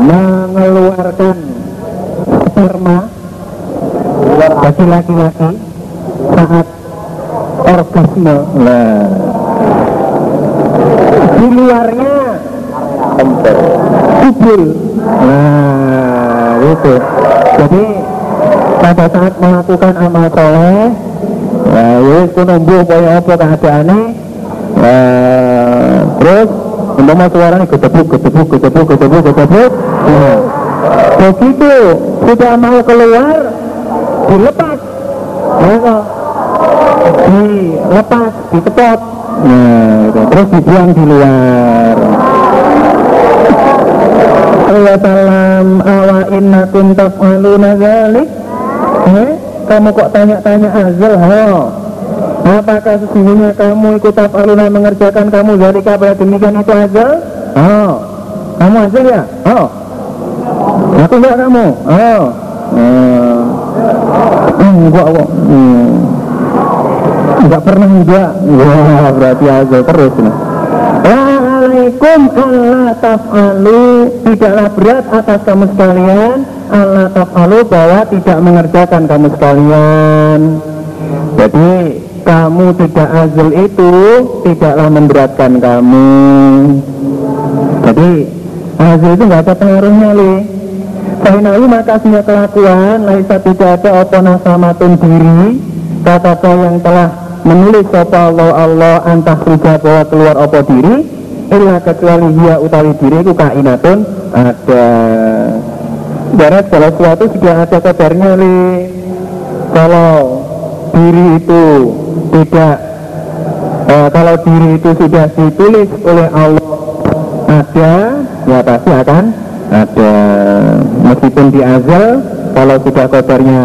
Mengeluarkan sperma bagi laki-laki saat orgasme. Nah. Di luarnya kubur nah itu. Jadi pada saat melakukan amal soleh nah itu numbuh kaya apa keadaannya nah, terus umpama suaranya gedebuk gedebuk gedebuk gedebuk gedebuk. Nah, begitu sudah mau keluar dilepas. Ya dilepas dikepot. Nah itu. terus dibuang di luar. Allah salam awa inna kuntas aluna zalik. Eh? kamu kok tanya-tanya azal ho apakah sesungguhnya kamu ikut aluna mengerjakan kamu dari pada demikian itu azal oh. Kamu azal ya? Oh. Aku enggak kamu? Oh. Hmm. enggak kok hmm. enggak pernah enggak wah berarti azal terus nih Waalaikum Allah taf'alu. Tidaklah berat atas kamu sekalian. Allah taf'alu bahwa tidak mengerjakan kamu sekalian. Jadi kamu tidak azal itu Tidaklah memberatkan kamu. Jadi azal itu nggak ada pengaruhnya li Fainahu maka semua kelakuan Laisa tidak ada opona samatun diri Kata yang telah menulis sapa Allah Allah antah suja bahwa keluar apa diri illa kecuali dia utawi diri itu kainatun ada. Barat kalau sesuatu sudah ada kabarnya li kalau diri itu tidak eh, kalau diri itu sudah ditulis oleh Allah ada ya pasti akan ada. Meskipun di azal kalau sudah kabarnya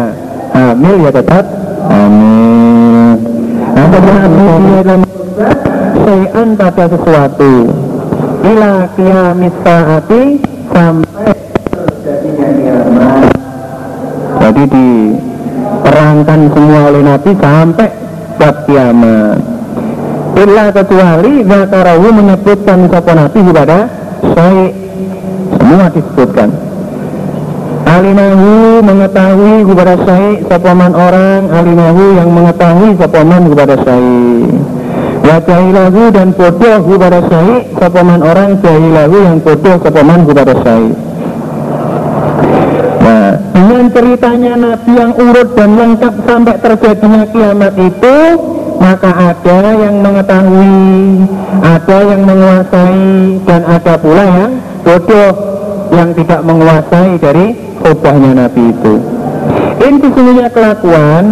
hamil ya tetap hamil. Apabila dia dalam sayan pada sesuatu? Ila kiamis saati sampai jadi diperangkan semua oleh Nabi sampai bab kiamat. Illa kecuali zakarahu menyebutkan sapa Nabi kepada saya semua disebutkan. Alimahu mengetahui kepada syai sopaman orang alimahu yang mengetahui sopaman kepada syai wa jahilahu dan bodoh kepada syai sopaman orang jahilahu yang bodoh sopaman kepada nah dengan ceritanya Nabi yang urut dan lengkap sampai terjadinya kiamat itu maka ada yang mengetahui ada yang menguasai dan ada pula yang bodoh yang tidak menguasai dari khutbahnya Nabi itu. Ini sesungguhnya kelakuan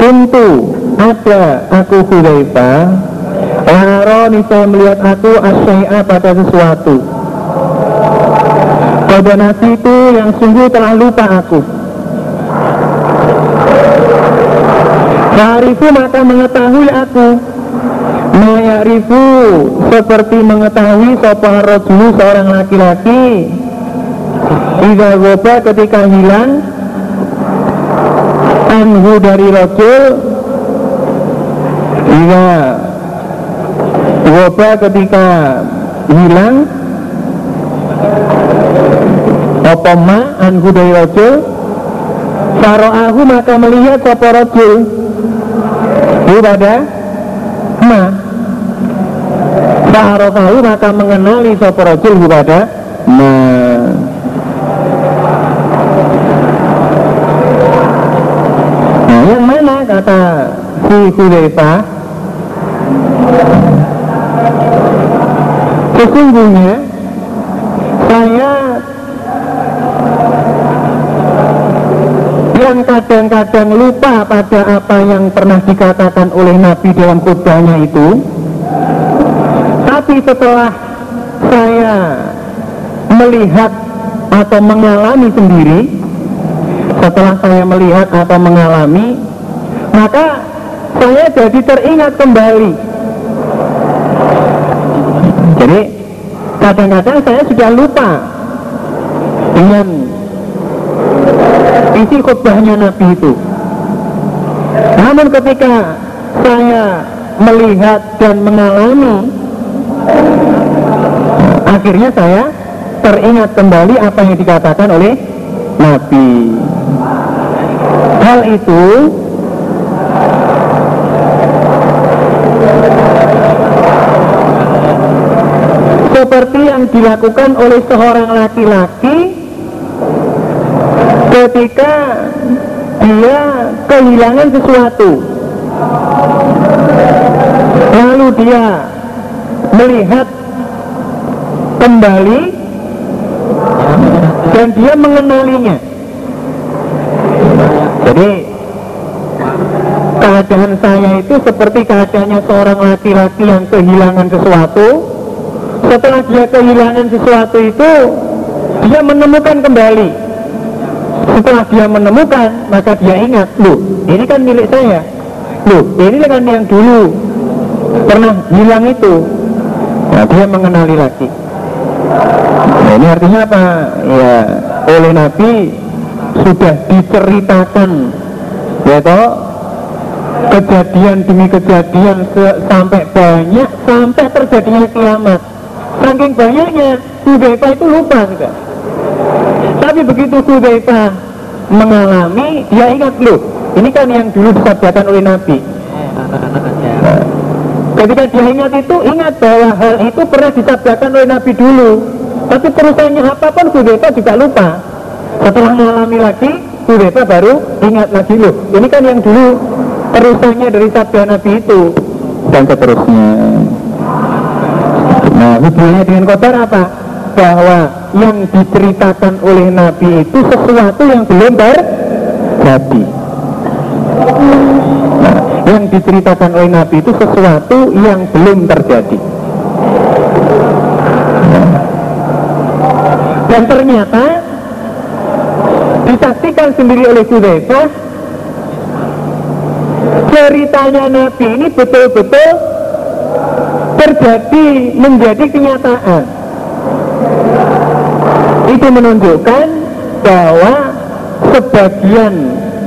kuntu ada aku Hudzaifah Laro saya melihat aku asyai'a pada sesuatu pada itu yang sungguh telah lupa aku. Fa'arifu maka mengetahui aku. Mayarifu seperti mengetahui sopan rojulu seorang laki-laki. Iza goba ketika hilang Anhu dari rojul Iza goba ketika hilang Opoma anhu dari rojul Faro'ahu maka melihat sopa rojul pada ma. Fa'arofahu maka mengenali sopa rojul pada ma. Nah yang mana kata si Hudayfa Sesungguhnya kadang-kadang lupa pada apa yang pernah dikatakan oleh Nabi dalam khutbahnya itu. Tapi setelah saya melihat atau mengalami sendiri setelah saya melihat atau mengalami maka saya jadi teringat kembali. Jadi kadang-kadang saya sudah lupa dengan isi khutbahnya Nabi itu namun ketika saya melihat dan mengalami akhirnya saya teringat kembali apa yang dikatakan oleh Nabi. Hal itu seperti yang dilakukan oleh seorang laki-laki ketika dia kehilangan sesuatu. Lalu dia melihat kembali dan dia mengenalinya. Jadi keadaan saya itu seperti keadaannya seorang laki-laki yang kehilangan sesuatu. Setelah dia kehilangan sesuatu itu dia menemukan kembali setelah dia menemukan maka dia ingat loh ini kan milik saya. Loh ini kan yang dulu pernah hilang itu. Nah dia mengenali lagi. Nah, ini artinya apa? Ya oleh Nabi sudah diceritakan ya toh kejadian demi kejadian sampai banyak sampai terjadinya kiamat. Saking banyaknya Hudayfa itu lupa sudah tapi begitu Hudayfa mengalami dia ingat loh ini kan yang dulu disabdakan oleh Nabi. Ketika dia ingat itu ingat bahwa hal itu pernah disabdakan oleh Nabi dulu. Tapi perusahaannya apa pun Hudayfa juga lupa. Setelah mengalami lagi Hudayfa baru ingat lagi loh ini kan yang dulu perusahaannya dari sabda Nabi itu. Dan seterusnya. Nah hubungannya dengan kotor apa bahwa yang diceritakan oleh Nabi itu sesuatu yang belum terjadi. Nah, yang diceritakan oleh Nabi itu sesuatu yang belum terjadi. Dan ternyata disaksikan sendiri oleh Hudzaifah ceritanya Nabi ini betul-betul terjadi menjadi kenyataan itu menunjukkan bahwa sebagian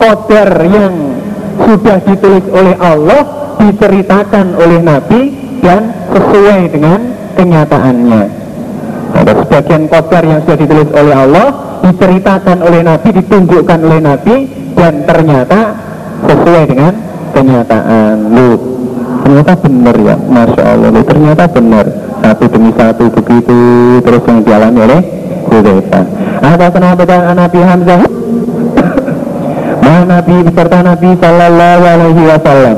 koder yang sudah ditulis oleh Allah diceritakan oleh Nabi dan sesuai dengan kenyataannya. Ada sebagian koder yang sudah ditulis oleh Allah diceritakan oleh Nabi, ditunjukkan oleh Nabi dan ternyata sesuai dengan kenyataan. Lu ternyata benar ya? Masya Allah lu ternyata benar. Satu demi satu begitu terus yang dialami oleh Hudayfa apa kenapa Nabi Hamzah? Nabi beserta Nabi Sallallahu Alaihi Wasallam.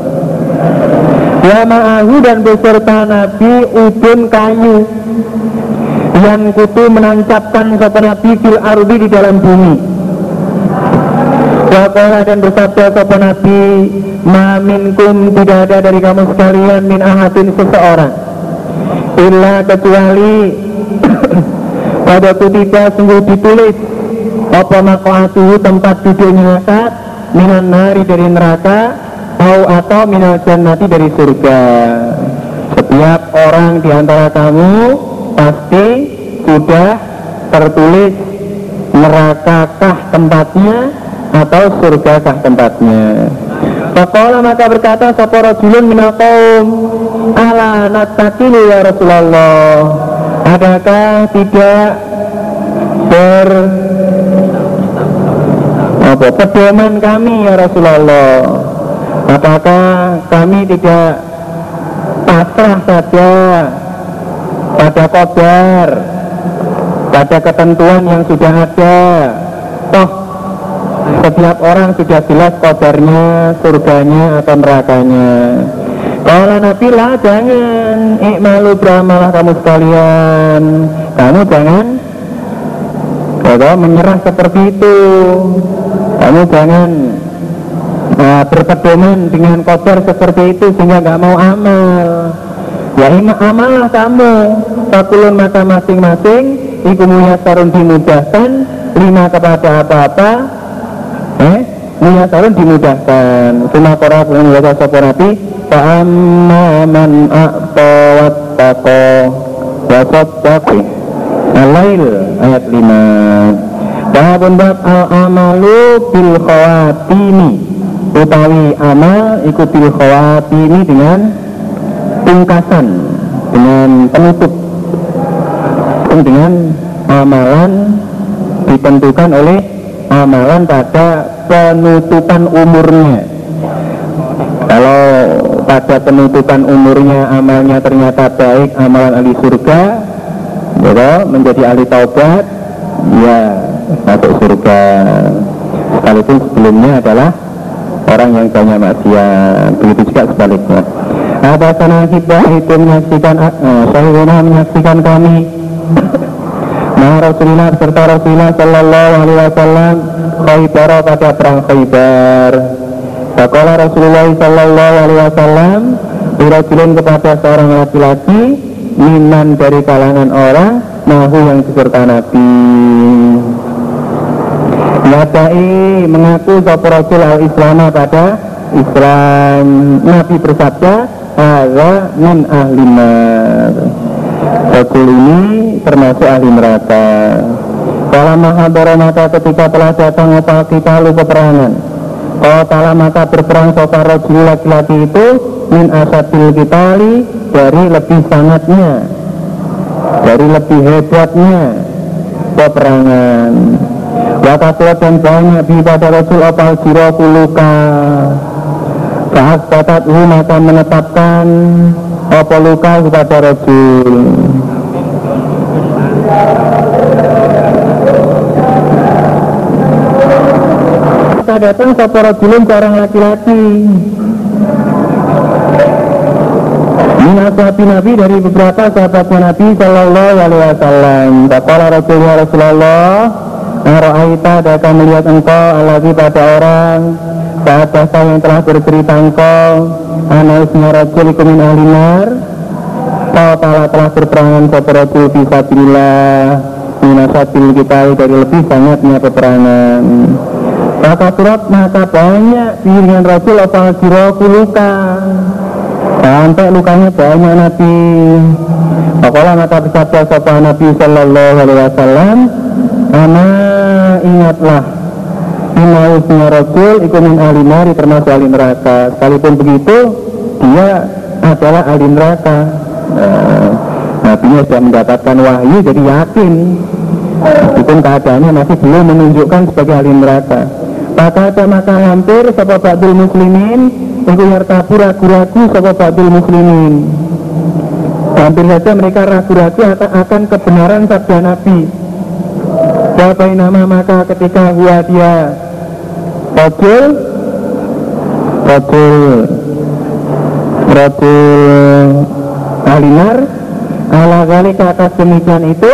Ya ma'ahu dan beserta Nabi ubun kayu yang kutu menancapkan kepada Nabi fil ardi di dalam bumi. Wakola dan bersabda kepada Nabi Ma minkum tidak ada dari kamu sekalian min ahadin seseorang. Illa kecuali pada kutiba sungguh ditulis apa makoatuhu tempat duduknya saat minan nari dari neraka au atau minal jannati dari surga. Setiap orang di antara kamu pasti sudah tertulis nerakakah tempatnya atau surgakah tempatnya. Fakola maka berkata Sapa julun minal kaum Ala natakilu ya Rasulullah Adakah tidak ber apa pedoman kami ya Rasulullah? Apakah kami tidak pasrah saja pada kodar pada ketentuan yang sudah ada? Toh setiap orang sudah jelas kodarnya surganya atau nerakanya. Kalau Nabi lah jangan ikmalu beramalah kamu sekalian. Kamu jangan kalau menyerah seperti itu. Kamu jangan uh, berpedoman dengan kotor seperti itu sehingga nggak mau amal. Ya amal lah kamu. Fakulun maka masing-masing iku sarun dimudahkan lima kepada apa-apa. Eh sarun dimudahkan. Suma kora bulan wasa sopo nabi Fa'amma man wattaqo Wasottaqi Al-Lail ayat 5 Babun bab al amalu bil khawatimi. Utawi amal ikut bil khawatimi dengan pungkasan dengan penutup. Dengan amalan ditentukan oleh amalan pada penutupan umurnya pada penutupan umurnya amalnya ternyata baik amalan ahli surga ya, menjadi ahli taubat ya masuk surga. Sekalipun sebelumnya adalah orang yang banyak maksiat begitu juga sebaliknya. Ada sana hibah itu menyaksikan uh, menyaksikan kami? Nah Rasulullah serta Rasulullah Sallallahu Alaihi Wasallam Khaybar pada perang Khaybar Fakola Rasulullah Sallallahu Alaihi Wasallam Dirajulin kepada seorang laki-laki Minan dari kalangan orang Nahu yang diserta Nabi. Yadai mengaku Sopo Rasul al-Islam pada Islam. Nabi bersabda Ada min ahlimar Rasul ini termasuk ahli neraka. Kalau mahabara maka ketika telah datang apa kita lalu peperangan Kalau telah maka berperang sopa rojul laki-laki itu Min asabil kitali dari lebih sangatnya. Dari lebih hebatnya. Peperangan. Wakatuat dan banyak di pada Rasul opal jiro kuluka. Saat batat maka menetapkan apa luka kepada Rasul datang sapa rajulun seorang laki-laki. Min ashabi Nabi dari beberapa sahabatnya Nabi Sallallahu Alaihi Wasallam. Kala Rasulullah Rasulullah Aro'aita akan melihat engkau Alagi pada orang? Saat jasa yang telah bercerita engkau? Analisnya rajul ikumin ahlinar Kau telah telah berperangan Soporatu fisabilillah Minasabil kita dari lebih banyaknya peperangan Maka surat maka banyak Piringan Rasul apa siro luka? Sampai lukanya banyak Nabi. Pakola maka bersabda Sopa Nabi Sallallahu Alaihi Wasallam Ana ingatlah Inausnya Rasul ikut min ahli nari termasuk ahli neraka. Sekalipun begitu dia adalah ahli neraka. Nah, Nabinya sudah mendapatkan wahyu jadi yakin. Meskipun keadaannya masih belum menunjukkan sebagai ahli neraka Maka maka hampir Sopo Ba'dul Muslimin Iku yartabu ragu-ragu Sopo Ba'dul Muslimin Hampir saja mereka ragu-ragu akan kebenaran sabda Nabi. Wabai nama maka ketika gua dia Rajul Rajul Rajul Alinar Ala kali ke atas demikian itu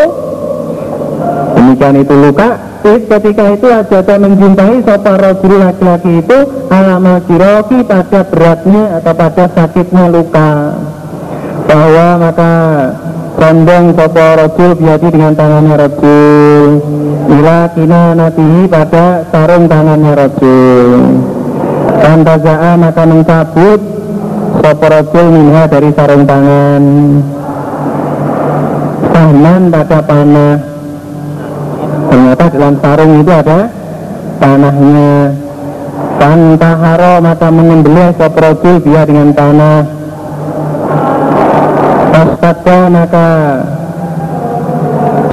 Demikian itu luka Is ketika itu aja mencintai Sopa rajul laki-laki itu Alamal jiroki pada beratnya Atau pada sakitnya luka. Bahwa maka Condong sopo rojul biati dengan tangannya rojul Ila kina natihi pada sarung tangannya rojul Tantaza'a maka mencabut Sopo rojul minha dari sarung tangan. Sahman pada panah dalam sarung itu ada panahnya Tantaharo maka menyembelih sopo rojul biar dengan panah Fastada maka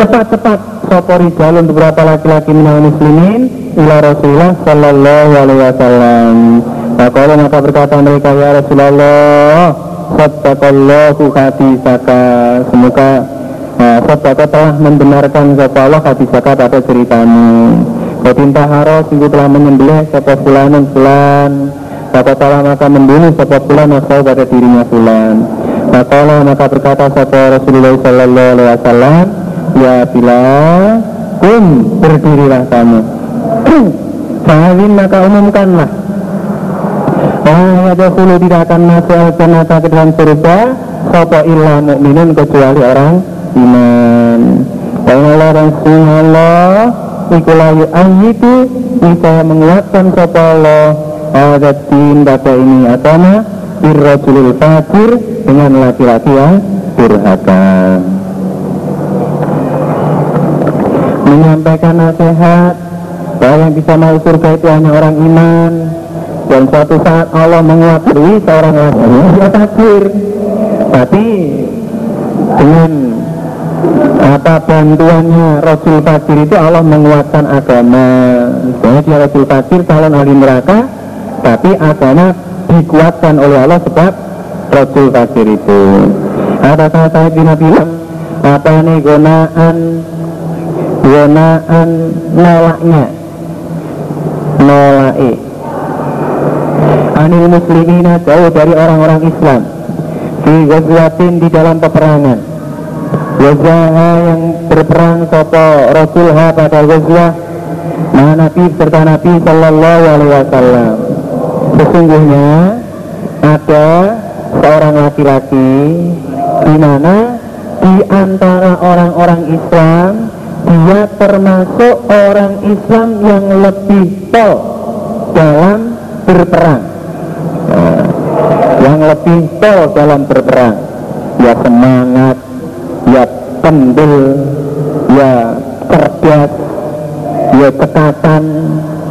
cepat-cepat sopori jalan beberapa laki-laki minal muslimin ila Rasulullah sallallahu alaihi wasallam. Maka maka berkata mereka ya Rasulullah Sadaqallahu hadisaka. Semoga nah, telah membenarkan Sapa Allah hadisaka pada ceritamu. Kau haro sungguh telah menyembelih Sapa fulan fulan. Sapa telah maka membunuh Sapa fulan Asal pada dirinya fulan. Maka maka berkata Sapa Rasulullah Sallallahu Alaihi Wasallam Ya bila Kum berdirilah kamu. Fahim maka umumkanlah. Oh dahulu tidak akan masuk al-jannata ke dalam surga Sopo mu'minun kecuali orang iman. Allah dan Allah yu'ayyidu Bisa menguatkan sopo Allah. Adatin pada ini agama Irrajulul fakir. Dengan laki-laki yang durhaka. Menyampaikan nasihat. Bahwa yang bisa masuk surga itu hanya orang iman. Dan suatu saat Allah menguatkan seorang laki dia takdir. Tapi dengan apa bantuannya Rasul Fakir itu Allah menguatkan agama. Misalnya dia Rasul Fakir calon ahli neraka Tapi agama dikuatkan oleh Allah sebab Rasul Fakir itu. Ada kata bin bilang Apa ini gonaan? Gonaan nolaknya. Nolai Anil muslimina jauh dari orang-orang Islam. Di di dalam peperangan Wazaha yang berperang sopo Rasulha pada wazah Nah Nabi serta Nabi Sallallahu Alaihi Wasallam. Sesungguhnya ada seorang laki-laki di mana di antara orang-orang Islam dia termasuk orang Islam yang lebih pol dalam berperang. Nah, yang lebih pol dalam berperang ya semangat kendel ya cerdas ya cekatan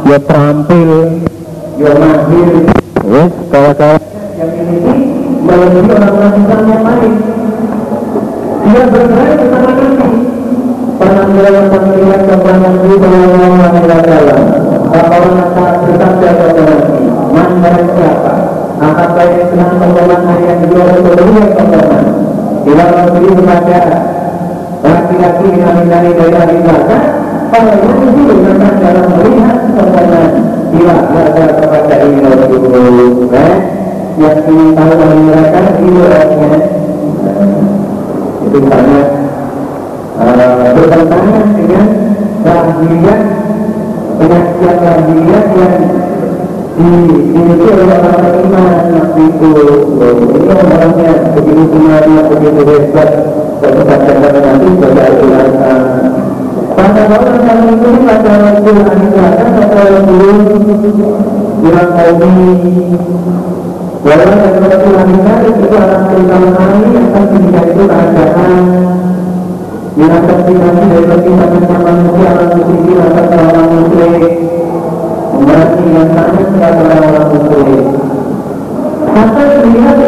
ya terampil ya mahir itu ini orangnya begitu semuanya begitu hebat dan pada nanti sebagai al pada orang yang itu pada waktu akhirnya pada waktu bilang kaum Walau yang Rasulullah itu akan pertama kali akan ketika itu kerajaan Yang terpilih dari perpisahan sama manusia akan musisi akan orang muslim Berarti yang sangat kepada orang Maka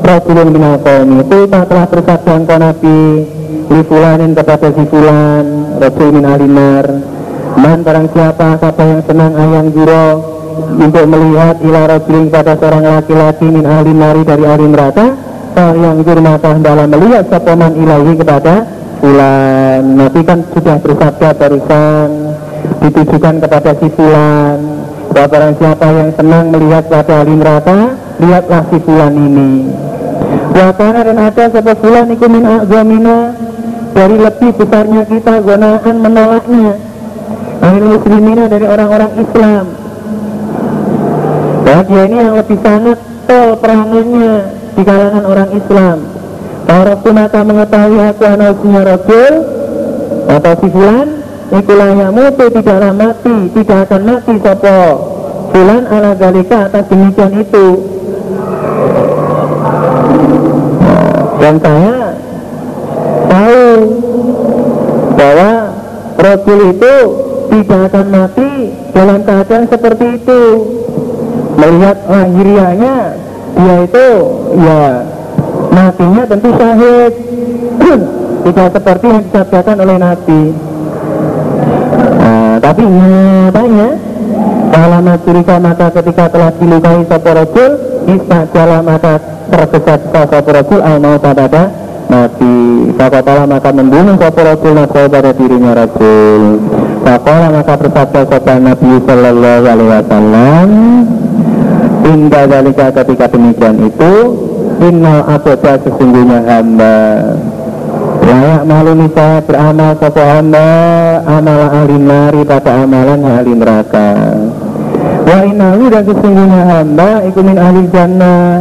Rasulullah Minal Qawmi Itu telah bersabda engkau Nabi li fulanin kepada si fulan Rasul min alinar man barang siapa siapa yang senang ayang juro untuk melihat ila rajulin pada seorang laki-laki min ahli nari dari ahli neraka yang jur maka dalam melihat sapoman ilahi kepada fulan. Nabi kan sudah bersabda barusan ditujukan kepada si fulan. Bahwa barang siapa yang senang melihat pada ahli neraka lihatlah si fulan ini Wakana dan ada sebab fulan iku min azamina. Dari lebih besarnya kita gunakan menolaknya. Ahli muslimina dari orang-orang Islam. Dia ini yang lebih sangat tol perangannya di kalangan orang Islam. Rasul maka mengetahui aku anaknya Rasul Atau si Fulan Ikulah yang mutu tidaklah mati Tidak akan mati sopo. Fulan ala galika atas demikian itu Dan saya tahu bahwa Rasul itu tidak akan mati dalam keadaan seperti itu. Melihat lahiriahnya dia itu ya matinya tentu syahid. Tidak seperti yang disabdakan oleh Nabi. Nah, tapi nyatanya kalau curiga maka ketika telah dilukai sopo rojul Istajala maka tergesa-gesa sopo rojul al mau pada mati Fakotola maka membunuh sopo Rasul pada dirinya Rasul. Fakola maka bersabda sopo Nabi Sallallahu Alaihi Wasallam Indah dalika ketika demikian itu Innal abada sesungguhnya hamba Layak malu nisa beramal sopo hamba Amala ahli nari pada amalan ahli neraka Wa inahu dan sesungguhnya hamba Iku min ahli jannah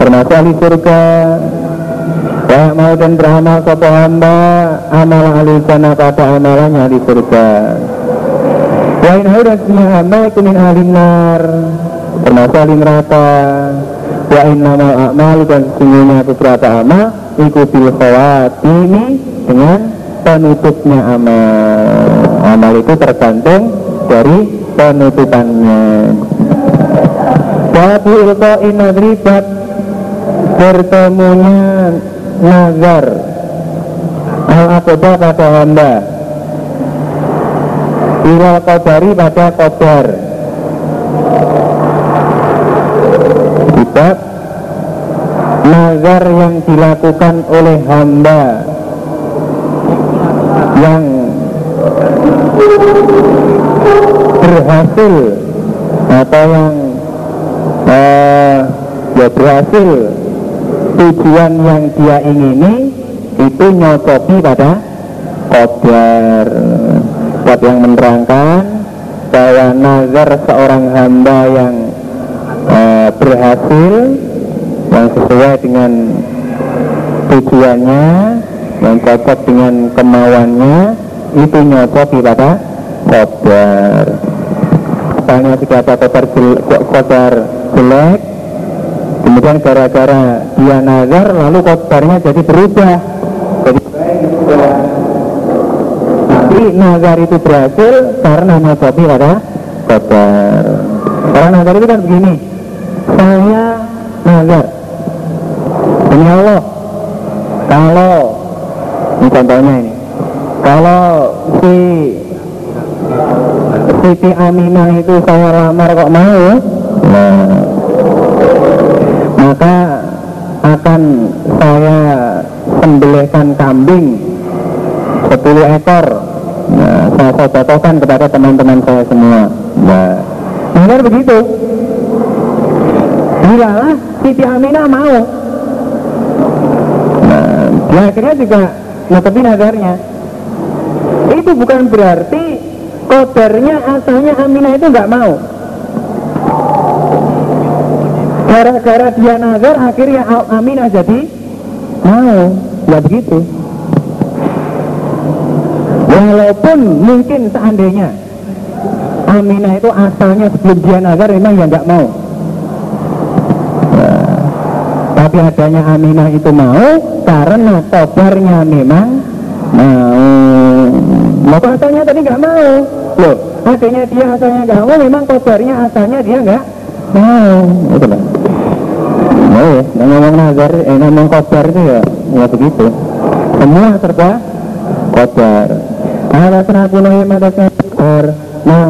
Termasuk ahli surga. Layak malu dan beramal sopo hamba Amala ahli jannah pada amalan ahli surga. Wa inahu dan sesungguhnya hamba Iku min ahli nar Termasuk ahli neraka. Wa innama a'malu dan sesungguhnya beberapa amal ikuti khawatimi dengan penutupnya amal. Amal itu tergantung dari penutupannya. Babu ilqa'i nadribat bertemunya nazar. Al akoda pada hamba. Ilal kodari pada kodar Sebab nazar yang dilakukan oleh hamba. Yang berhasil atau yang uh, ya berhasil tujuan yang dia ingini itu nyocoki pada kodar buat yang menerangkan bahwa nazar seorang hamba yang uh, berhasil yang sesuai dengan tujuannya yang cocok dengan kemauannya itu nyocok pada kodar misalnya jika ada kodar, kodar jelek. Kemudian gara-gara dia nazar lalu kodarnya jadi berubah. Jadi tapi nazar itu berhasil karena nyocok pada kodar orang nazar itu kan begini. Saya nazar. Demi Allah. Kalau Ini contohnya ini. Kalau si Siti Aminah itu saya lamar kok mau Nah Maka Akan saya Sembelihkan kambing 10 ekor. Nah saya sodokokan kepada teman-teman saya semua. Nah. Benar begitu? Bilalah Siti Aminah mau. Nah. Akhirnya juga nutupi nazarnya Itu bukan berarti Kodarnya asalnya Aminah itu nggak mau. Gara-gara dia nazar akhirnya Aminah jadi Mau. Ya begitu. Walaupun mungkin seandainya Aminah itu asalnya sebelum dia nazar memang ya nggak mau. Tapi adanya Aminah itu mau karena kobarnya memang mau. Maka asalnya tadi nggak mau loh. Adanya dia asalnya nggak mau memang kobarnya asalnya dia nggak mau. Itu lah mau ya ngomong nazar eh ngomong kobar itu ya ya begitu. Semua serba kobar. Ada serabu nahi mata kobar nah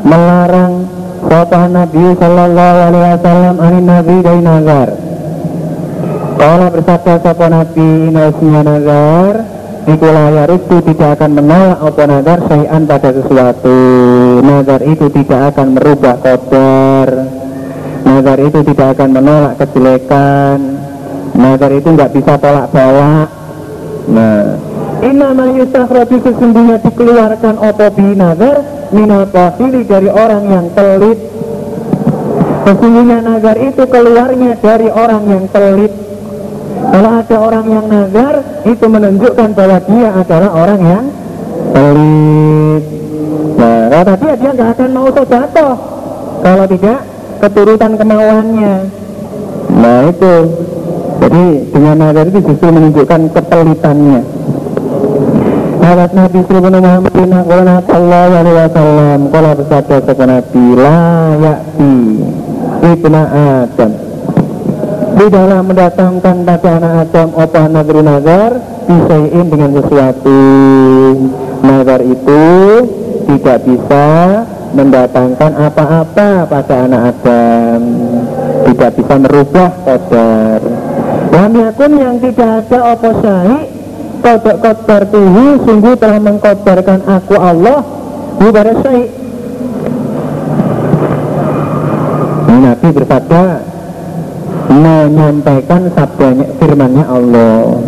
melarang Bapak Nabi Sallallahu Alaihi Wasallam Anin Nabi dari nazar. Kalau bersabda Sapa Nabi Nasnya nazar Ikulah itu tidak akan menolak apa nazar Sayan pada sesuatu. Nazar itu tidak akan merubah kodar Nazar itu tidak akan menolak kejelekan. Nazar itu nggak bisa tolak bawah Nah Inama yustakhraju sesungguhnya dikeluarkan opo nazar minal kafiri dari orang yang pelit. Sesungguhnya nazar itu keluarnya dari orang yang pelit kalau ada orang yang nazar itu menunjukkan bahwa dia adalah orang yang pelit. Nah kata dia nggak akan mau jatuh. Kalau tidak keturutan kemauannya. Nah itu. Jadi dengan nazar itu justru menunjukkan kepelitannya. Sahabat Nabi Sallallahu Muhammad Qala sallallahu alaihi wasallam Qala bersabda kepada Nabi La yakti Ibna Adam Tidaklah mendatangkan pada anak Adam Opah negeri nazar Disai'in dengan sesuatu. Nazar itu Tidak bisa mendatangkan apa-apa pada anak Adam. Tidak bisa merubah kodar. Lam yakun yang tidak ada apa syai Kodok kotor tuhu Sungguh telah mengkotorkan aku Allah Ibarat syai Nabi bersabda Menyampaikan sabdanya firmannya Allah.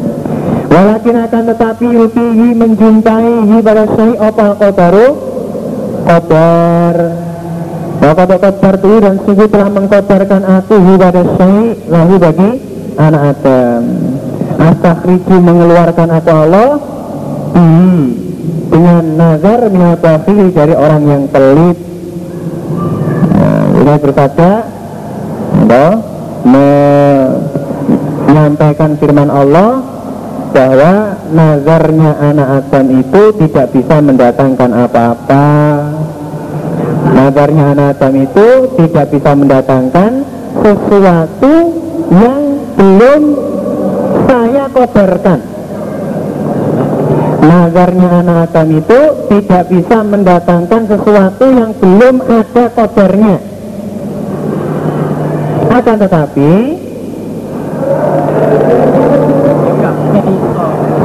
Walakin akan tetapi Yukihi menjumpai Ibarat syai apa kotoru Kotor Wakotok kotor tuhu dan sungguh telah mengkotorkan aku Ibarat syai Lahu bagi anak Adam. Astakhriju mengeluarkan aku Allah hmm, Dengan nazar minatafi dari orang yang pelit. Nah, Ini berkata Menyampaikan firman Allah bahwa nazarnya anak Adam itu tidak bisa mendatangkan apa-apa. Nazarnya anak Adam itu tidak bisa mendatangkan sesuatu yang belum saya kobarkan. Nazarnya anak Adam itu tidak bisa mendatangkan sesuatu yang belum ada kobarnya akan tetapi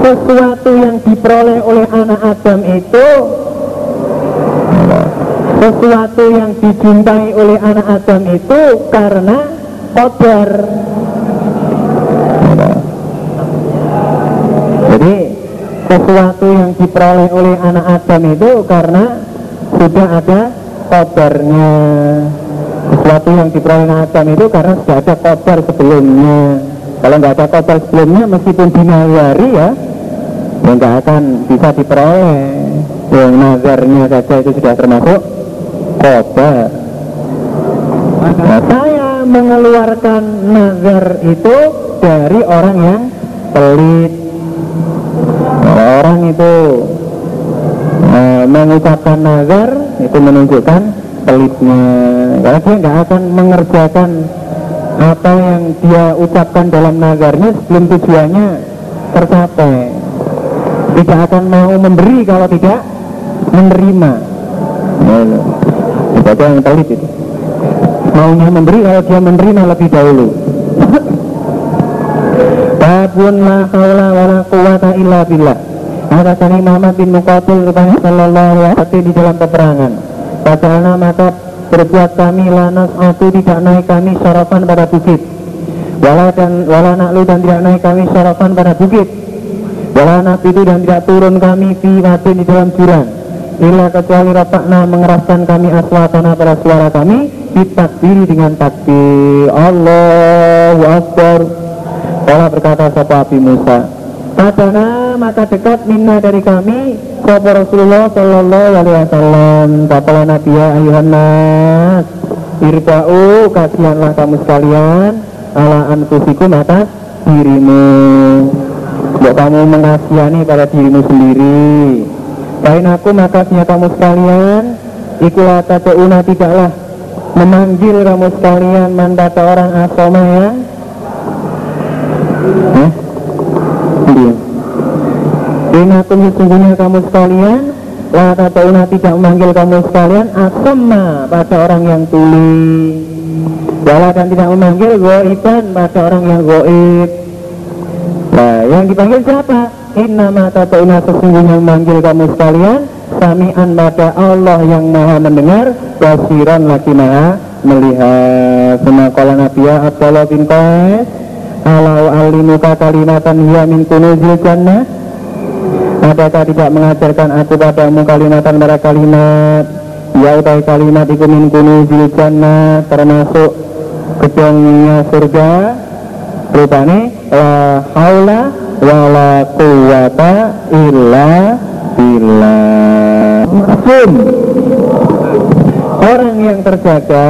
sesuatu yang diperoleh oleh anak Adam itu sesuatu yang dicintai oleh anak Adam itu karena kobar jadi sesuatu yang diperoleh oleh anak Adam itu karena sudah ada kobarnya sesuatu yang diperoleh itu karena sudah ada kobar sebelumnya. Kalau nggak ada kobar sebelumnya meskipun dinawari ya ya nggak akan bisa diperoleh. Yang nazarnya saja itu sudah termasuk kobar nah, saya mengeluarkan nazar itu dari orang yang pelit. Orang itu e, mengucapkan nazar itu menunjukkan pelitnya karena dia nggak akan mengerjakan apa yang dia ucapkan dalam nazarnya sebelum tujuannya tercapai. Tidak akan mau memberi kalau tidak menerima. Ya, itu yang pelit itu. Maunya memberi kalau dia menerima lebih dahulu. Babun la haula wa la quwata illa billah. Hadasani Muhammad bin Muqatil Rupanya sallallahu alaihi di dalam peperangan. Padahal maka berbuat kami lanas aku tidak naik kami syarafan pada bukit. Wala dan wala naklu dan tidak naik kami syarafan pada bukit. Wala itu dan tidak turun kami fi di dalam jurang Ila kecuali rapakna mengeraskan kami aswatana pada suara kami Ditakbiri dengan takbir. Allahu Akbar. Allah berkata sapa Abi Musa Padana maka dekat minna dari kami Sopo Rasulullah Sallallahu Alaihi Wasallam. Kapala Nabi ya ayuhan nas. Irba'u kasihanlah kamu sekalian. Ala anfusikum atas dirimu. Buat kamu mengasihani pada dirimu sendiri. Lain aku makasnya kamu sekalian. Ikulah tateuna tidaklah Memanggil kamu sekalian Mandata orang asoma ya. Hah? Iya. Inakum sesungguhnya kamu sekalian La tatauna tidak memanggil kamu sekalian Asema pada orang yang tuli Wala dan tidak memanggil goiban pada orang yang goib Nah yang dipanggil siapa? Innama tatauna sesungguhnya memanggil kamu sekalian Sami'an pada Allah yang maha mendengar Basiran lagi maha melihat Semakala Nabiya Abdullah bin Qais Alau alimuka kalimatan hiya min kunuzil jannah Adakah tidak mengajarkan aku padamu kalimatan para kalimat? Ya utai kalimat iku min kunuzil jannah Termasuk gedongnya surga. Rupanya La haula wa la quwata illa billah Orang yang terjaga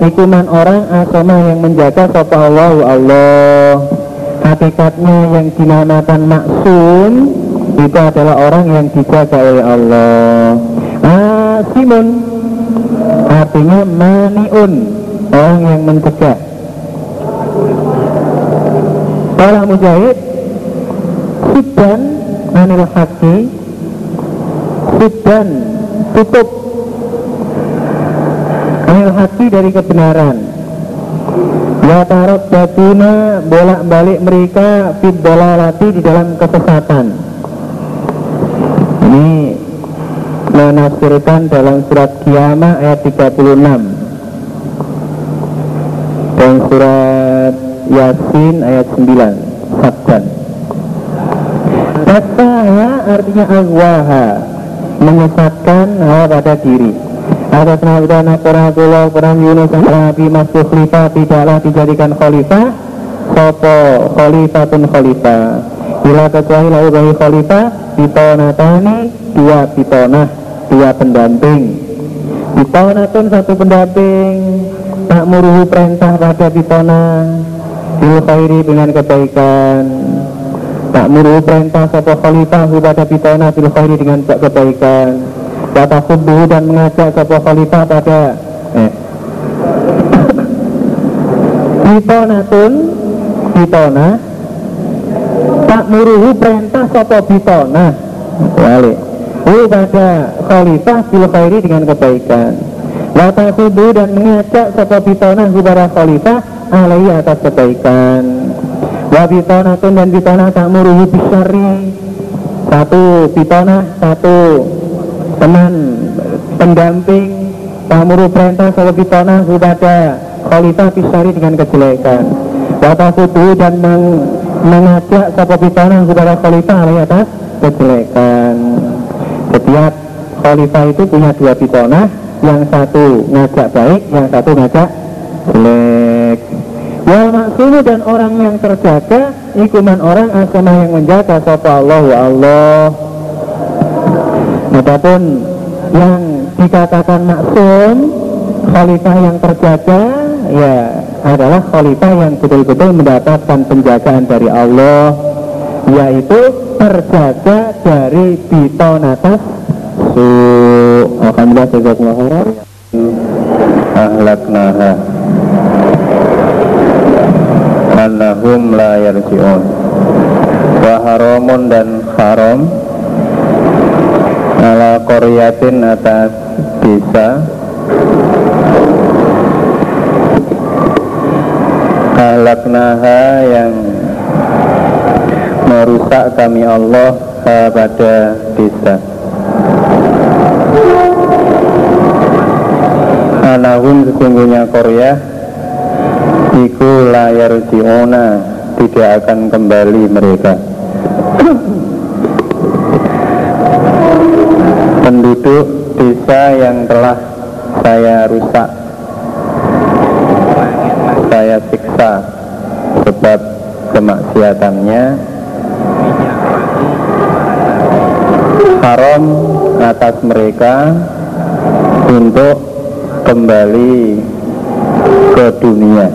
Ikuman orang asoma yang menjaga sopa Allah Allah. Hakikatnya yang dinamakan maksum Itu adalah orang yang dijaga oleh Allah. Asimun Artinya maniun Orang yang mencegah. Para mujahid Sudan Anil haki Sudan Tutup hati dari kebenaran. Ya tarot yataraddaduna bolak-balik mereka fit dolalati di dalam kesesatan. Ini menafsirkan dalam surat Kiamah ayat 36 dan surat Yasin ayat 9 Sabdan Fasaha artinya agwaha Menyesatkan hawa pada diri Atas nama Qur'atullah Quran Yunus Nabi Masuk Khalifah tidaklah dijadikan khalifah. Sopo khalifatun khalifah? Bila kecuali lalu bagi khalifah Bitonatani dua bitonah Dua pendamping. Bitonatun satu pendamping Tak muruhu perintah pada bitona Bil khairi dengan kebaikan. Tak muruhu perintah sopo khalifah pada bitona Bil khairi dengan kebaikan Kata kubu dan mengajak sopo khalifah pada eh. Bitonatun Bitona. Tak muruhu perintah sopo bitona? Balik. Pada khalifah bil khairi dengan kebaikan. Wata kudu dan mengajak sopo bitona kepada khalifah alaihi atas kebaikan. Wa bitonatun dan bitona tak muruhu bisari Satu bitona, satu teman pendamping tak muruh perintah sopo bitona kepada khalifah bisari dengan kejelekan Wata kudu dan meng, mengajak sopo bitona kepada khalifah alaihi atas kejelekan Setiap khalifah itu punya dua bitona yang satu ngajak baik, yang satu ngajak jelek. Wal maksulu dan orang yang terjaga, ikuman orang asama yang menjaga sapa Allah wa Allah. Adapun yang dikatakan maksum, khalifah yang terjaga, ya adalah khalifah yang betul-betul mendapatkan penjagaan dari Allah, yaitu terjaga dari bitonatas su alhamdulillah jazakumullah khairan. Ahlaknaha annahum la yarji'un. Wa haramun dan haram koryatin atas desa. Ahlaknaha yang merusak kami Allah pada desa. Anahum sesungguhnya Korea iku layar jiona tidak akan kembali mereka penduduk desa yang telah saya rusak. Saya siksa sebab kemaksiatannya. Haram atas mereka untuk kembali ke dunia.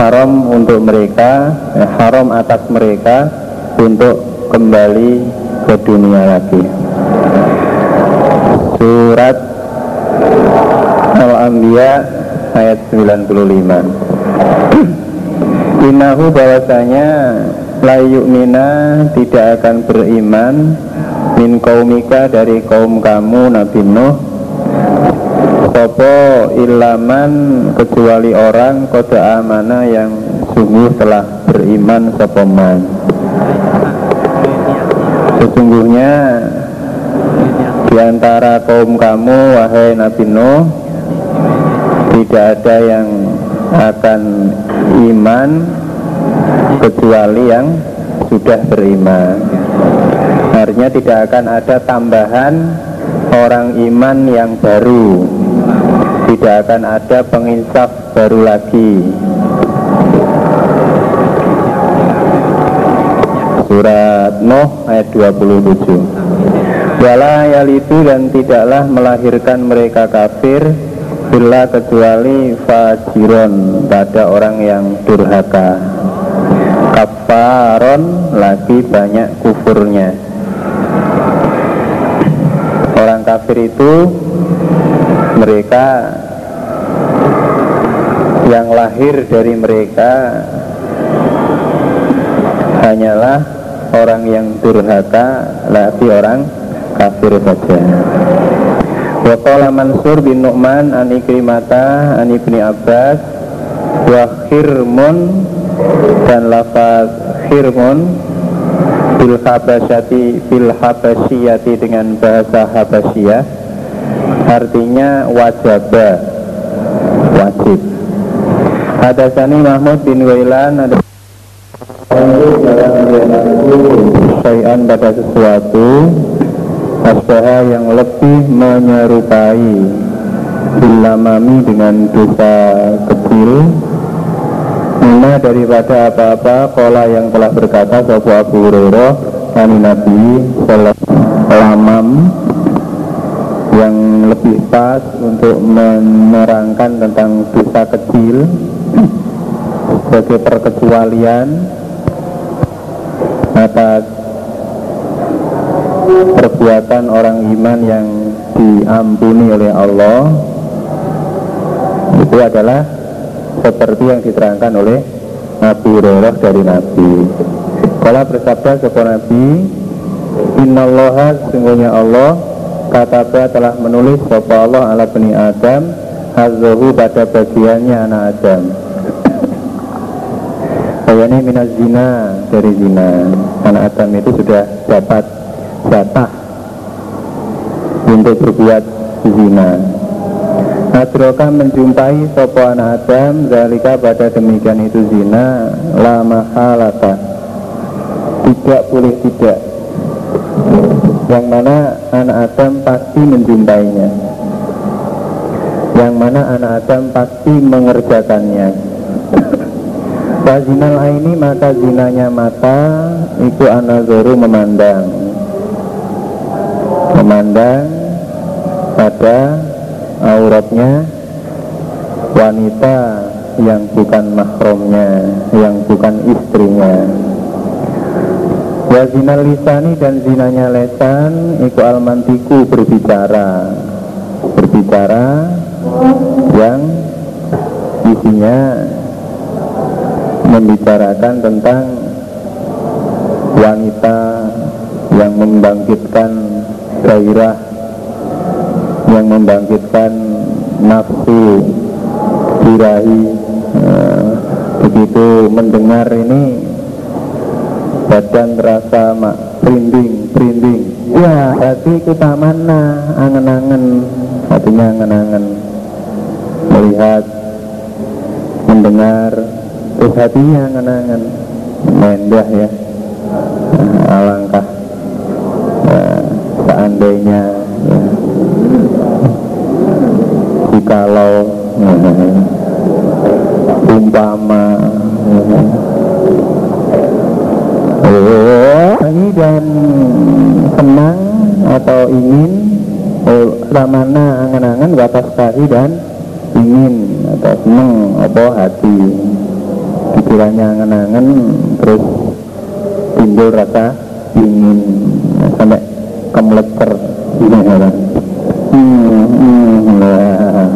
Haram untuk mereka eh, haram atas mereka untuk kembali ke dunia lagi. Surat Al-Anbiya ayat 95 Inahu bahwasanya layuk mina tidak akan beriman min kaumika dari kaum kamu Nabi Nuh. Sopo ilaman kecuali orang kota amana yang sungguh telah beriman sopoman Sesungguhnya di antara kaum kamu wahai Nabi Nuh tidak ada yang akan iman kecuali yang sudah beriman. Artinya tidak akan ada tambahan orang iman yang baru. Tidak akan ada penginsaf baru lagi Surat Nuh ayat 27 Wala yalidu dan tidaklah melahirkan mereka kafir Bila kecuali fajiron pada orang yang durhaka. Kafaron lagi banyak kufurnya. Orang kafir itu mereka yang lahir dari mereka hanyalah orang yang durhaka lagi orang kafir saja. Waqala Mansur bin Nu'man an Ikrimata an Ibni Abbas wa khirmun dan lafaz khirmun bil habasyati bil habasyati dengan bahasa habasyah artinya wajaba wajib. Hadasani Mahmud bin Wailan ada Syai'an pada sesuatu Asbaha yang lebih menyerupai Bilamami dengan dosa kecil. Mina daripada apa-apa Kola yang telah berkata Sopo Abu Hurairah Kami Nabi Lamam Yang lebih pas Untuk menerangkan tentang dosa kecil Sebagai perkecualian Atas perbuatan orang iman yang diampuni oleh Allah itu adalah seperti yang diterangkan oleh Nabi Hurairah dari Nabi. Kalau bersabda kepada Nabi, Innallaha sesungguhnya Allah kataba telah menulis bahwa Allah ala bani Adam hazahu pada bagiannya anak Adam. Bayani minaz zina dari zina. Anak Adam itu sudah dapat jatah untuk berbuat zina. Adroka menjumpai sopo anak Adam Zalika pada demikian itu zina Lama halata Tidak boleh tidak Yang mana anak Adam pasti menjumpainya Yang mana anak Adam pasti mengerjakannya Fazinal ini maka zinanya mata Itu anazoru memandang Memandang pada auratnya wanita yang bukan mahromnya, yang bukan istrinya. Ya zina lisani dan zinanya lesan Iku almantiku berbicara Berbicara Yang isinya Membicarakan tentang Wanita Yang membangkitkan Gairah Yang membangkitkan Nafsu Birahi eh, Begitu mendengar ini badan terasa mak perinding perinding ya hati kita mana? Angen-angen hatinya angen-angen. Melihat mendengar terus hatinya angen-angen mendah ya. Nah, alangkah nah, seandainya ya, jikalau ya, umpama ya, ini dan senang atau ingin oh, ramana angan-angan batas kari dan ingin atau senang apa hati pikirannya angan-angan terus timbul rasa ingin nah, sampai kemeleter ini ya hmm, hmm, nah,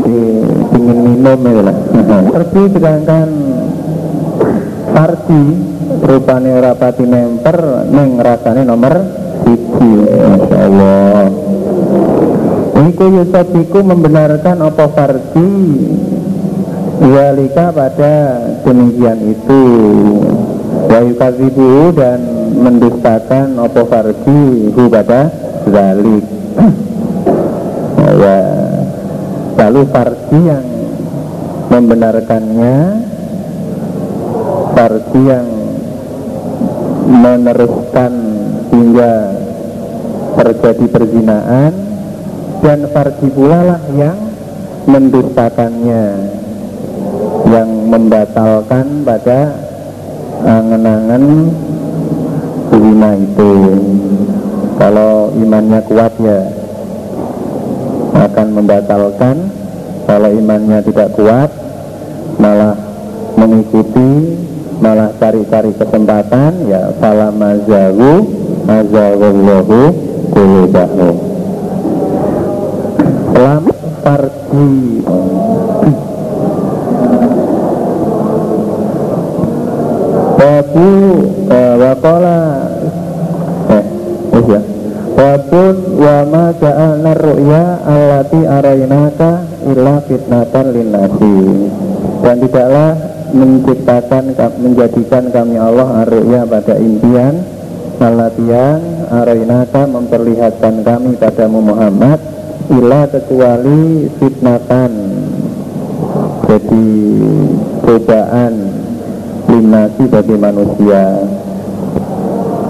ingin minum ya lah seperti sedangkan parti rupane ora pati memper ning rasane nomor siji. Masya Allah Iku yusabiku membenarkan apa fardi Walika pada demikian itu. Wa yukazibu dan mendustakan apa fardi Hu pada zalik. Ya. Lalu fardi yang membenarkannya Fardi yang meneruskan hingga terjadi perzinaan dan farji pula lah yang mendustakannya membatalkan pada angan-angan zina itu. Kalau imannya kuat ya akan membatalkan. Kalau imannya tidak kuat malah mengikuti malah cari-cari kesempatan ya fala mazahu mazahullahu kulubahu lam farji Wakola eh, oh ya. Babun wa ma ja'alna ru'ya allati arainaka illa fitnatan linnasi. Dan tidaklah menciptakan menjadikan kami Allah arru'ya pada impian allati yang arainaka memperlihatkan kami padamu Muhammad illa kecuali fitnatan. Jadi cobaan linnasi bagi manusia.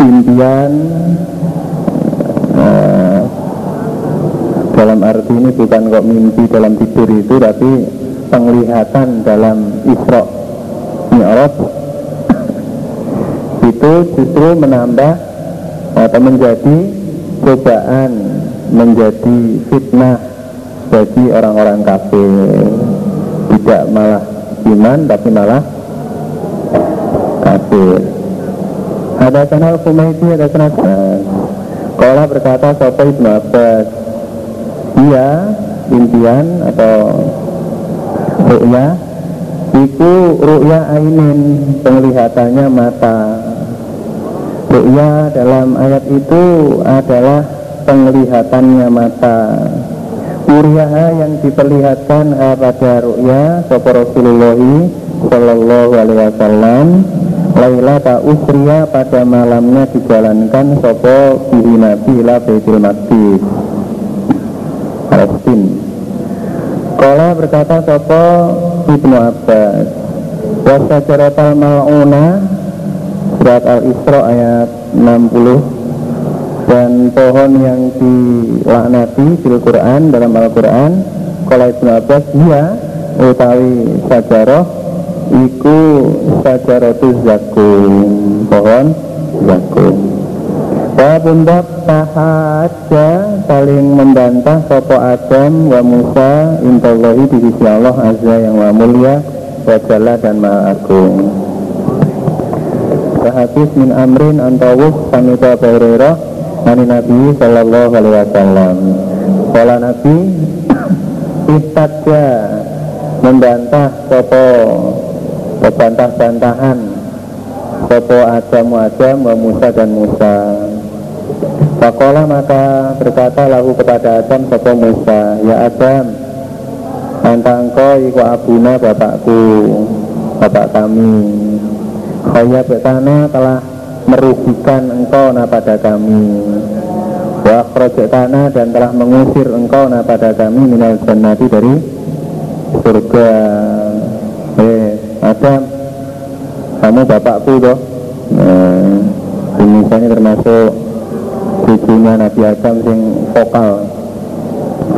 Impian uh, dalam arti ini bukan kok mimpi dalam tidur itu tapi penglihatan dalam Isra. Mi'raj itu justru menambah atau menjadi cobaan menjadi fitnah bagi orang-orang kafir. Tidak malah iman tapi malah ada sana Kumaiti ada sana Kala berkata Sopo Ibnu Abbas. Dia impian atau ru'ya? Iku ru'ya ainin Penglihatannya mata. Ru'ya dalam ayat itu adalah penglihatannya mata. Uriyaha yang diperlihatkan pada ru'ya Sopo Rasulullah Sallallahu Alaihi Wasallam Lailata usriya pada malamnya dijalankan sopo bihi nabi ila baitul maqdis. Palestin Kala berkata sopo Ibnu Abbas Wasa jaratal mal'una Surat Al-Isra ayat 60 Dan pohon yang dilaknati di Al-Quran dalam Al-Quran Kala Ibnu Abbas dia utawi sajaroh iku sajaratu zakum pohon zakum Babun bab tahaja saling membantah Sopo Adam wa Musa Intallahi di sisi Allah Azza yang wa mulia Wajalla dan maha agung. Sahadis min amrin antawus Samita Bayrera Nani Nabi Sallallahu Alaihi Wasallam. Kala Nabi Istatja Membantah Sopo Bantah-bantahan Sopo Adam Adam wa Musa dan Musa. Fakola maka berkata lagu kepada Adam Sopo Musa Ya Adam Anta engkau iku abuna bapakku Bapak kami. Kaya betana telah merugikan engkau na pada kami. Wa tanah dan telah mengusir engkau na pada kami Minal jannati dari surga Adam kamu bapakku toh. Nah, ini misalnya termasuk cucunya Nabi Adam yang vokal.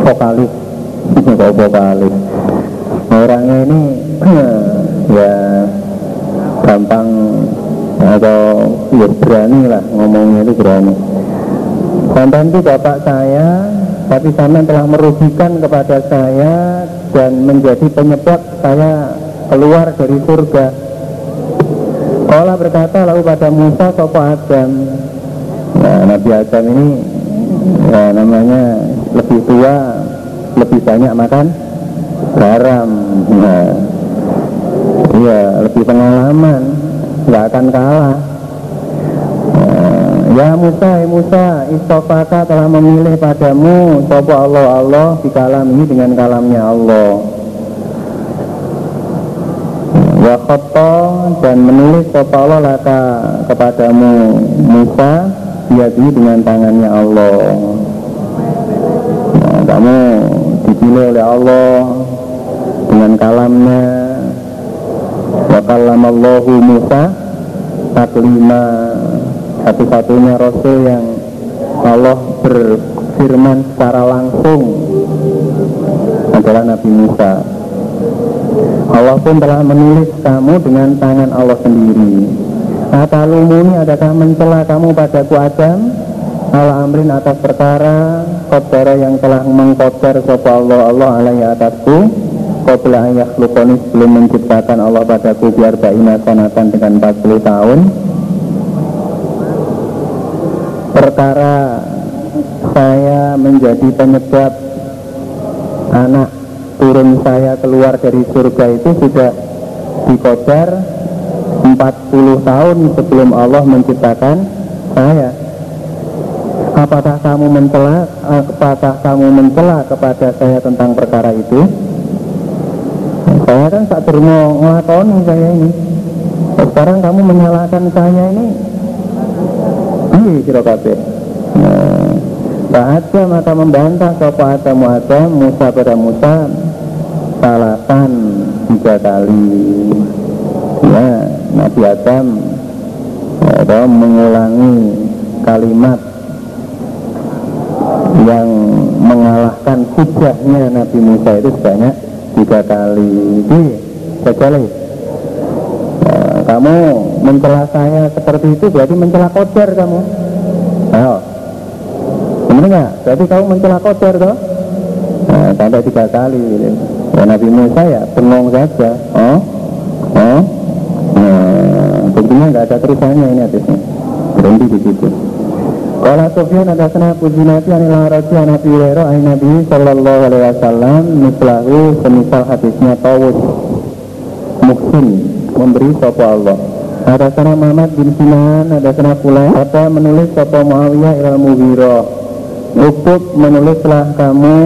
Vokalis. Kok vokalis? Orangnya ini ya gampang atau ya berani lah ngomongnya itu berani. Sampai itu bapak saya tapi sampai telah merugikan kepada saya dan menjadi penyebab saya keluar dari surga. Allah berkata lalu pada Musa sopo Adam? Nah, Nabi Adam ini ya, namanya lebih tua lebih banyak makan garam. Nah, iya lebih pengalaman nggak akan kalah. Nah, Ya Musa, ya Musa, istofaka telah memilih padamu Sopo Allah Allah di kalam ini dengan kalamnya Allah wa khoto dan menulis sapa Allah laka kepadamu Musa yadi dengan tangannya Allah. Nah, kamu dipilih oleh Allah dengan kalamnya. Wa kallamallahu Musa taklima satu-satunya Rasul yang Allah berfirman secara langsung adalah Nabi Musa Allah pun telah menulis kamu dengan tangan Allah sendiri. Atalumuni adakah mencela kamu padaku Adam? Ala amrin atas perkara Kodara yang telah mengkodar Sopa Allah Allah alaihi atasku. Qobla ayah lukonis belum menciptakan Allah padaku Biar ba'ina konatan dengan 40 tahun. Perkara saya menjadi penyebab anak turun saya keluar dari surga itu sudah dikodar 40 tahun sebelum Allah menciptakan saya. Apakah kamu mencela apakah kamu mencela kepada saya tentang perkara itu? Saya kan tak terima ngelakoni saya ini. Sekarang kamu menyalahkan saya ini? Iya kira Bahagia maka membantah sopa Adam Adam Musa pada Musa Salasan tiga kali. Ya Nabi Adam ya, mengulangi kalimat yang mengalahkan hujahnya Nabi Musa itu sebanyak tiga kali. Jadi sekali nah, kamu mencela saya seperti itu berarti mencela kocer kamu. Ayo. Benar nggak? Berarti kamu mencela kocer toh? Nah, sampai tiga kali ya, Nabi Musa ya bengong saja. Oh? Oh? Nah, buktinya nggak ada terusannya ini hadisnya. Berhenti di situ. Kala Sufyan ada sana pujinati anil haraji Nabi Hurairah ay Nabi Sallallahu Alaihi Wasallam mislahu semisal hadisnya Tawus Muksin memberi sopo Allah. Ada sana Muhammad bin Sinan ada sana pula kata menulis sopo Muawiyah ilal Mughirah Uktub menulislah kamu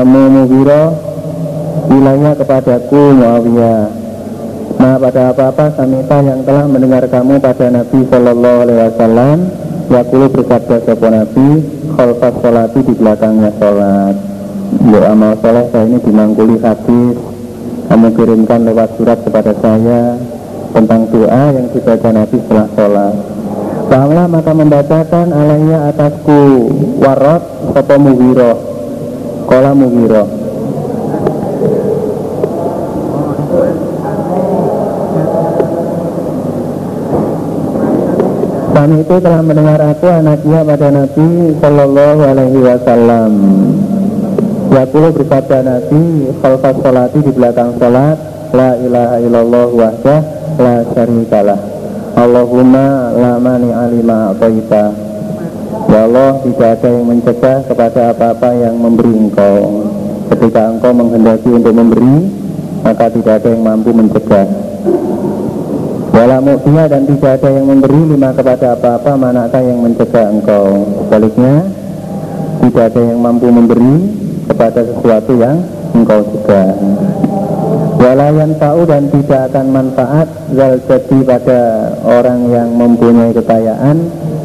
kamu Mughirah wilayah kepadaku Muawiyah. Nah pada apa-apa samita yang telah mendengar kamu pada Nabi Shallallahu Alaihi Wasallam Yakulu bersabda sopo Nabi Khalfas sholati di belakangnya sholat. Doa amal soleh saya ini dimangkuli hadis. Kamu kirimkan lewat surat kepada saya Tentang doa yang dibaca Nabi setelah sholat. Bahwa maka membacakan alaiya atasku Warot sopo mugiroh Kola mugiroh Kami itu telah mendengar aku anaknya pada Nabi Sallallahu Alaihi Wasallam. Yakulu bersabda Nabi Khalfas sholati di belakang sholat La ilaha illallah wahdah La syarikalah. Allahumma la alima a'taita Ya Allah tidak ada yang mencegah kepada apa-apa yang memberi engkau. Ketika engkau menghendaki untuk memberi Maka tidak ada yang mampu mencegah. Wala mu'tiya dan tidak ada yang memberi lima kepada apa-apa manakah yang mencegah engkau? Sebaliknya tidak ada yang mampu memberi kepada sesuatu yang engkau cegah Walayan tahu dan tidak akan manfaat Zal jadi pada orang yang mempunyai kekayaan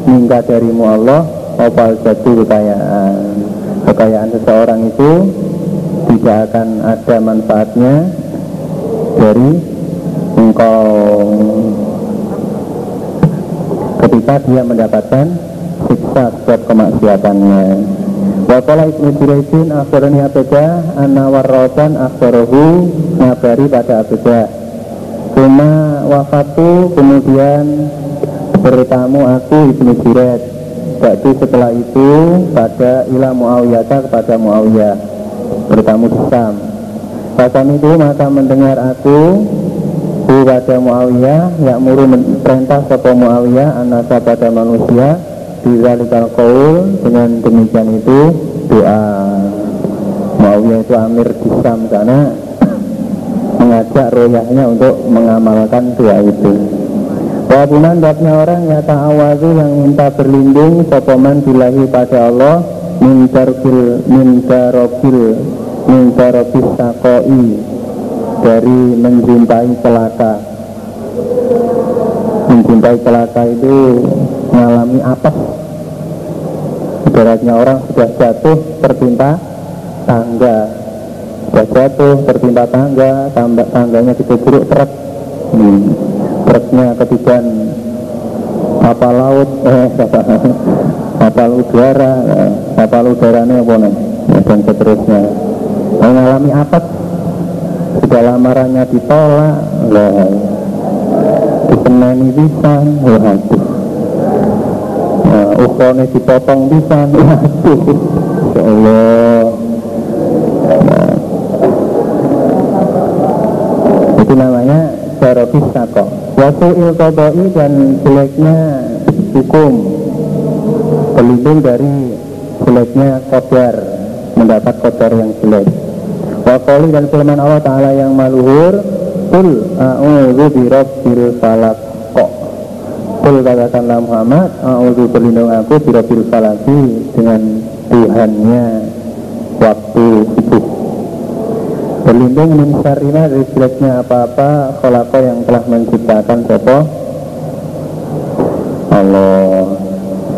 Minta darimu Allah Opal jadi kekayaan Kekayaan seseorang itu Tidak akan ada manfaatnya Dari engkau ketika dia mendapatkan siksa sebab kemaksiatannya. Wakala Ibnu Juraisin akhbarani Abedah Anna warrotan akhbarahu Ngabari pada Abedah Cuma wafatu kemudian bertamu aku Ibnu Juraid Jadi setelah itu pada ilah Muawiyah kepada Muawiyah bertamu di Sam Pasal itu maka mendengar aku kepada Muawiyah yang muru perintah kepada Muawiyah anak pada manusia di zalikal qaul dengan demikian itu doa. Muawiyah itu amir di Sam karena mengajak royahnya untuk mengamalkan doa itu Wabunan babnya orang ya ta'awazu yang minta berlindung sopoman bilahi pada Allah minta robil minta robil minta robis sakoi dari menjumpai celaka. Menjumpai celaka itu mengalami apa? Ibaratnya orang sudah jatuh tertimpa tangga. Sudah jatuh tertimpa tangga tangga tangganya dikeburuk truk hmm. Truknya ketiban kapal laut eh kapal udara eh, kapal udaranya apa nih? Dan seterusnya. Mengalami apa? Sudah lamarannya ditolak lah diseneni pisan waduh nah, ukhrone dipotong pisan waduh ya Allah. Nah, itu namanya Jarobis Sako Wasu ilkodoi dan jeleknya hukum Berlindung dari jeleknya kodar Mendapat kodar yang jelek. Wakoli dan firman Allah Ta'ala yang maluhur Kul a'udhu birabbil falak kok? Kul katakanlah Muhammad A'udhu berlindung aku Birabil falaki Dengan Tuhannya Waktu subuh Berlindung min syarina dari jeleknya apa-apa Kolako yang telah menciptakan Sopo? Allah.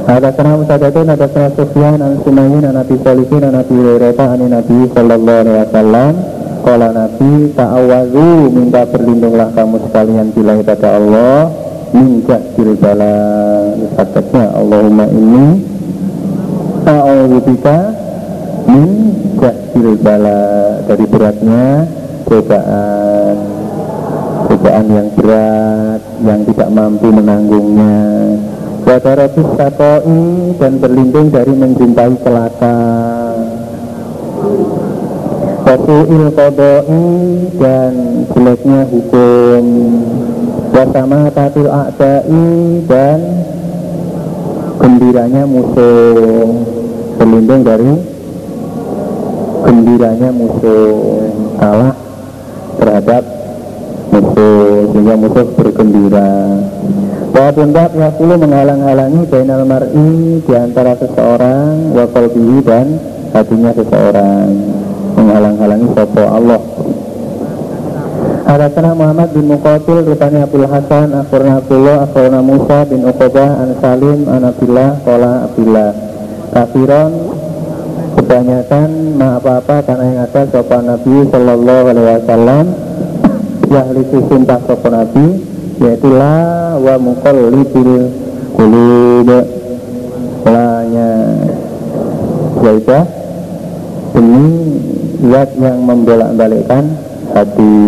Ada sana musadatin, ada sana Sufyan, an Sumayyin, an Nabi Solihin, an Nabi Hurairah, an Nabi Sallallahu Alaihi Wasallam. Kala Nabi ta'awazu minta berlindunglah kamu sekalian bila pada Allah min jahil bala Fatahnya Allahumma ini ta'awuzubika min jahil bala dari beratnya cobaan cobaan yang berat yang tidak mampu menanggungnya. Wadaratus satoi dan berlindung dari menjumpai celaka. Wasu'il kodoi dan jeleknya hukum. Wasama tatil a'dai dan gembiranya musuh. Berlindung dari gembiranya musuh Kalah terhadap musuh Sehingga musuh bergembira. Walaupun tak yakulu menghalang-halangi Bainal mar'i di antara seseorang Wa qalbihi dan hatinya seseorang Menghalang-halangi sopo Allah. Hadasana Muhammad bin Muqatil Rupanya Abdul Hasan Akhurna Abdullah Akhurna Musa bin Uqobah An Salim An Abdullah Kola Abdullah Kafiron Kebanyakan ma apa-apa Karena yang ada sopan Nabi Sallallahu Alaihi Wasallam. Yahliku sumpah sopan Nabi yaitu la wa muqallibil qulub. Lanya. Yaitu demi zat yang membolak-balikkan hati.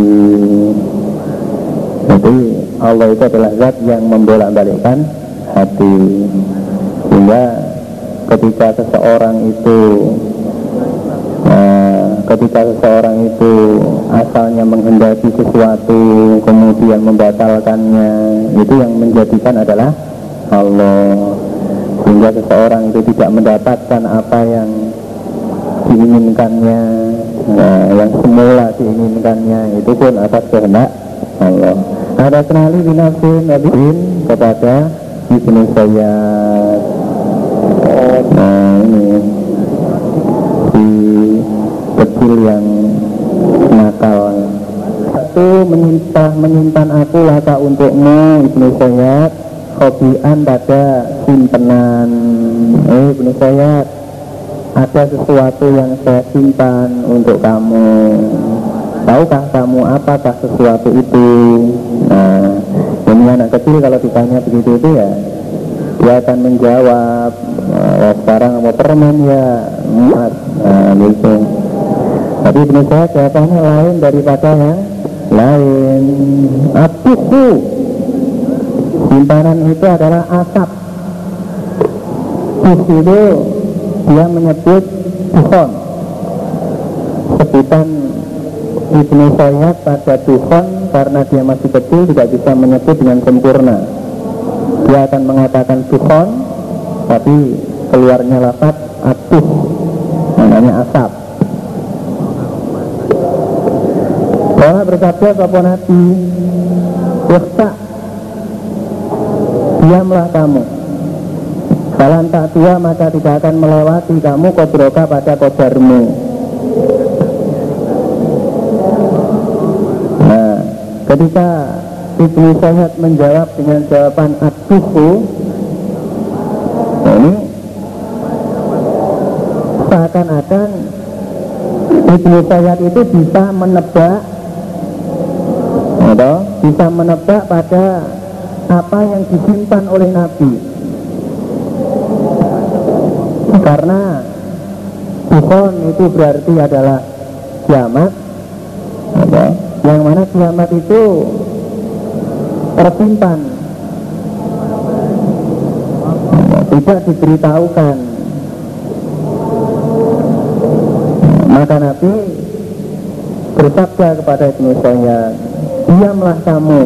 Jadi Allah itu adalah zat yang membolak-balikkan hati. Sehingga ketika seseorang itu ketika seseorang itu asalnya menghendaki sesuatu kemudian membatalkannya itu yang menjadikan adalah Allah. Sehingga seseorang itu tidak mendapatkan apa yang diinginkannya nah, yang semula diinginkannya itu pun atas kehendak Allah. Ada kenali binafsin nabiin kepada Ibnu Sayyad. Nah ini kecil yang nakal. Satu menyimpan menyimpan aku laka untukmu Ibnu Sayyad. Hobian pada simpenan. Eh Ibnu Sayyad ada sesuatu yang saya simpan untuk kamu. Tahukah kamu apakah sesuatu itu? Nah ini anak kecil kalau ditanya begitu itu ya dia akan menjawab oh, sekarang mau permen ya nah gitu tapi Ibnu Sa'ad jawabannya lain daripada yang lain. Atuhu simpanan itu adalah asap. Tuh itu dia menyebut duhon. Sebutan Ibnu Sayyad pada duhon karena dia masih kecil tidak bisa menyebut dengan sempurna. Dia akan mengatakan duhon, tapi keluarnya lafaz atuh, namanya asap. Bersabda sapa Nabi? Ikhta. Diamlah kamu. Kalau tak tua maka tidak akan melewati kamu kodroka pada kodarmu. Nah ketika Ibnu Sayyid menjawab dengan jawaban Aduhu nah Ini Seakan-akan Ibnu Sayyid itu bisa menebak atau bisa menebak pada apa yang disimpan oleh Nabi. Karena Bukhon itu berarti adalah kiamat. Apa? yang mana kiamat itu tersimpan. Tidak diberitahukan. Maka Nabi bersabda kepada Ibnu Sayyid diamlah kamu.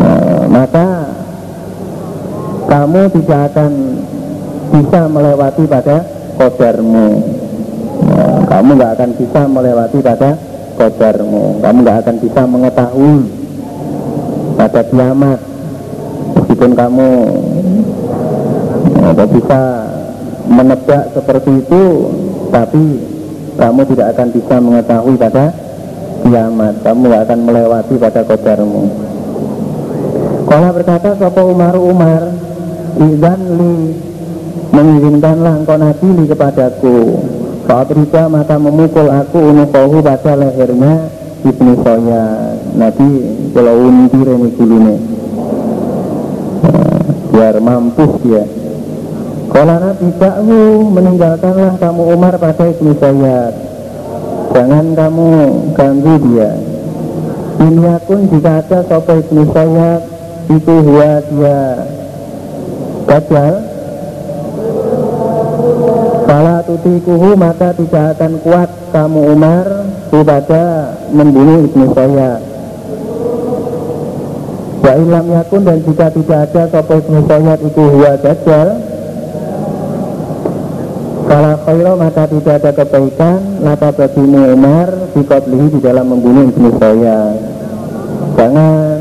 Nah, maka kamu tidak akan bisa melewati pada kodarmu. Nah, kamu nggak akan bisa melewati pada kodarmu. Kamu nggak akan bisa mengetahui pada kiamat. Meskipun kamu ya, bisa menebak seperti itu tapi kamu tidak akan bisa mengetahui pada kiamat kamu tidak akan melewati pada kodarmu. Kalau berkata Sopo Umar Umar Izan li Mengizinkanlah engkau nabi kepadaku. Saat Rika maka memukul aku Unukohu pada lehernya Ibnu Soya Nabi kalau unti ini gulune. Biar mampus dia. Kalau Nabi Ka'hu meninggalkanlah kamu Umar pada Ibnu Soya Jangan kamu ganggu dia. Ini pun jika ada sopo Ibnu Soya Itu huwa dia Dajjal Fala tutikuhu maka tidak akan kuat kamu Umar kepada membunuh Ibnu Sayyad. Wa ilam yakun dan jika tidak ada sopo Ibnu Sayyad itu huwa Dajjal Khairo maka tidak ada kebaikan. Lata bagimu Umar Dikoblihi di dalam membunuh Ibnu Sayyad Jangan.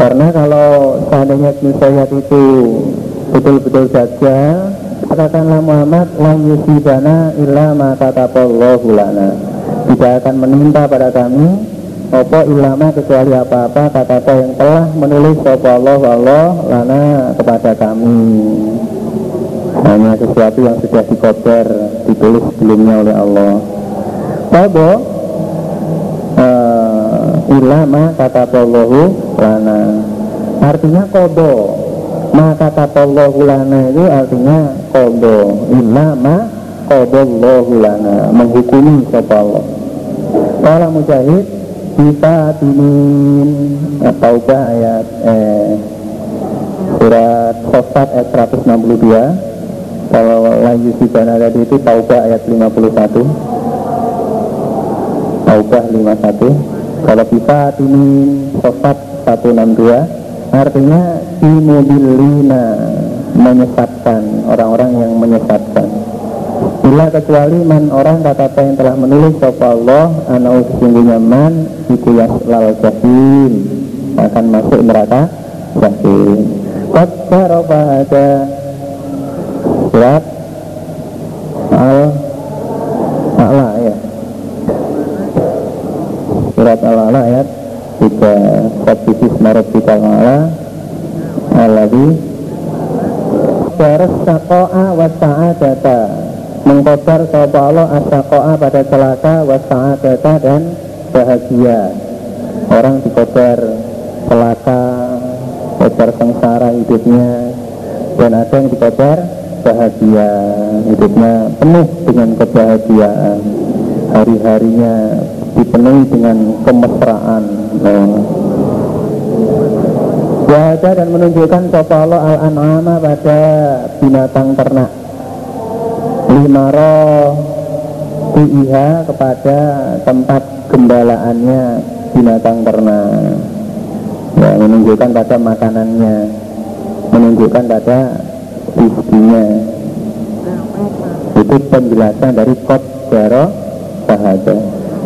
Karena kalau seandainya Ibnu Sayyad itu betul-betul saja katakanlah Muhammad la yusibana illa ma kataballahu lana. Tidak akan menimpa pada kami apa ilama kecuali apa-apa kata yang telah menulis Allah Allah lana kepada kami hanya sesuatu yang sudah dikoper ditulis sebelumnya oleh Allah. Apa uh, ilama kataballahu lana. Artinya kodo maka kataballahu lana itu artinya kodo illa ma qadallahu lana. Menghukumi sapa Allah. Kala mujahid kita tinin atau ayat eh, surat Sofat ayat 162 kalau lagi sidana tadi itu Taubah ayat 51 Taubah 51 kalau kita tinin Sofat 162 artinya imobilina menyesatkan orang-orang yang menyesatkan. Bila kecuali man orang kata yang telah menulis Sopa Allah Anau sesungguhnya man Itu yaslal jahim. Akan masuk neraka jahim. Qad roba ada Surat Al A'la ya. Surat Al-A'la ayat Tiga Sabbisis marot kita Al-A'la Al-Ladhi. Baras sako'a wa sa'adata. Mengkobar sapa Allah as-sako'a pada celaka wa sa'adata dan bahagia. Orang dikobar celaka Kobar sengsara hidupnya. Dan ada yang dikobar bahagia Hidupnya penuh dengan kebahagiaan Hari-harinya dipenuhi dengan kemesraan. Nah, dan menunjukkan sopa Allah al-an'ama pada binatang ternak. Limaro Tu'iha kepada tempat gembalaannya binatang ternak. Ya, Menunjukkan pada makanannya Menunjukkan pada rizkinya Itu penjelasan dari kot jaro sahaja.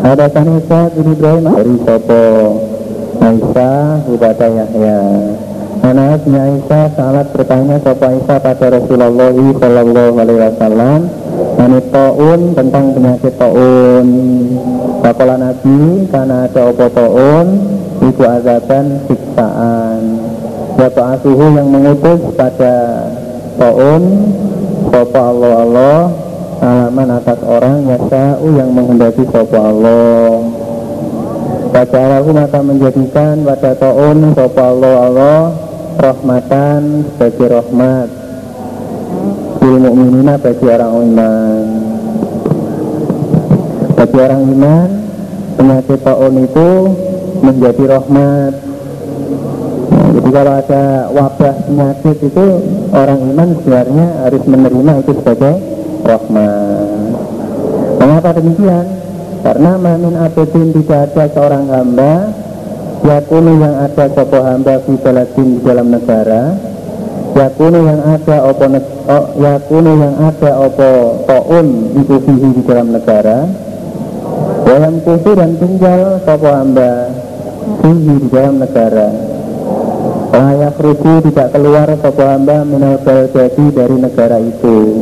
Ada kanisa bin Ibrahim. Dari Sopo Aisyah kepada Yahya. Anasnya Aisyah salat bertanya Sopo Aisyah pada Rasulullah Sallallahu Alaihi Wasallam Ini ta'un tentang penyakit ta'un Bakola Nabi karena ada opo ta'un Itu azaban siksaan. Bapak asuhu yang mengutus pada ta'un Sopo Allah Allah Alaman atas orang Yasa'u yang menghendaki Sopo Allah. Fajalahu maka menjadikan pada ta'un Sopa Allah Allah Rahmatan sebagai rahmat. Bil mu'minina bagi orang iman. Bagi orang iman Penyakit ta'un itu menjadi rahmat. Jadi kalau ada wabah penyakit itu Orang iman sebenarnya harus menerima itu sebagai rahmat Mengapa demikian? Karena mamin abidin tidak ada seorang hamba Yakunu yang ada sopo hamba di di dalam negara Yakunu yang ada opo oh, yang ada opo to'un itu fihi di dalam negara Dalam kufu dan tinggal sopo hamba Fihi di dalam negara layak rugi tidak keluar sopo hamba minal jadi dari negara itu.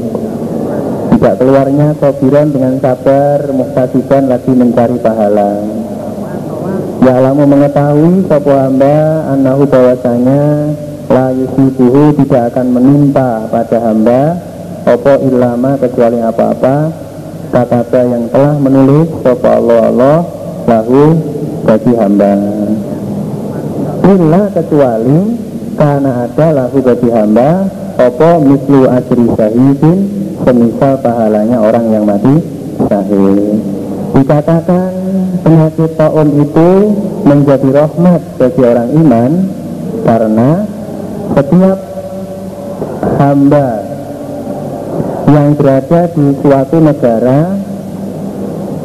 Tidak keluarnya sobiran dengan sabar muktasiban lagi mencari pahala. Ya lamu mengetahui sopo hamba anahu bahwasanya la yusibuhu tidak akan menimpa pada hamba opo ilama kecuali apa-apa kata yang telah menulis sopo Allah Allah lahu bagi hamba Illa kecuali karena ada lahu bagi hamba opo mislu asri syahidin semisal pahalanya orang yang mati syahid dikatakan penyakit taun itu menjadi rahmat bagi orang iman karena setiap hamba yang berada di suatu negara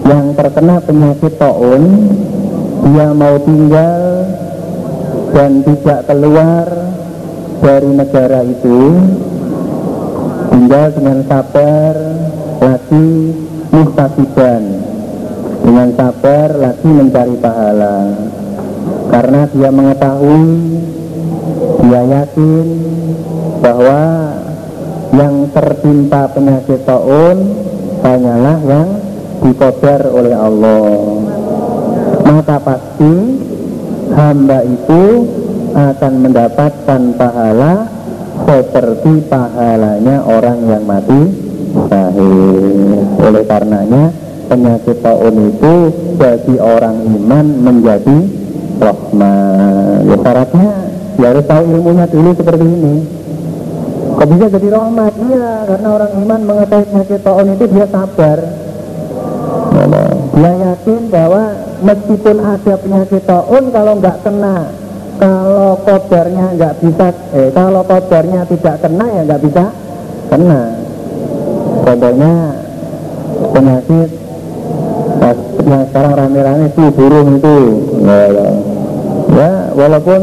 yang terkena penyakit taun dia mau tinggal dan tidak keluar dari negara itu tinggal dengan sabar lagi muhtasiban dengan sabar lagi mencari pahala. Karena dia mengetahui dia yakin bahwa yang tertimpa penyakit taun hanyalah yang dikodar oleh Allah. Maka pasti hamba itu akan mendapatkan pahala seperti pahalanya orang yang mati sahih. Oleh karenanya penyakit taun itu bagi orang iman menjadi rahmat. Ya syaratnya ya harus tahu ilmunya dulu seperti ini. Kok bisa jadi rahmat? Iya karena orang iman mengetahui penyakit taun itu dia sabar dia yakin bahwa meskipun ada penyakit taun kalau nggak kena kalau kodarnya nggak bisa eh kalau kodarnya tidak kena ya nggak bisa kena. Contohnya penyakit yang sekarang rame-rame flu burung itu. Ya, ya. Walaupun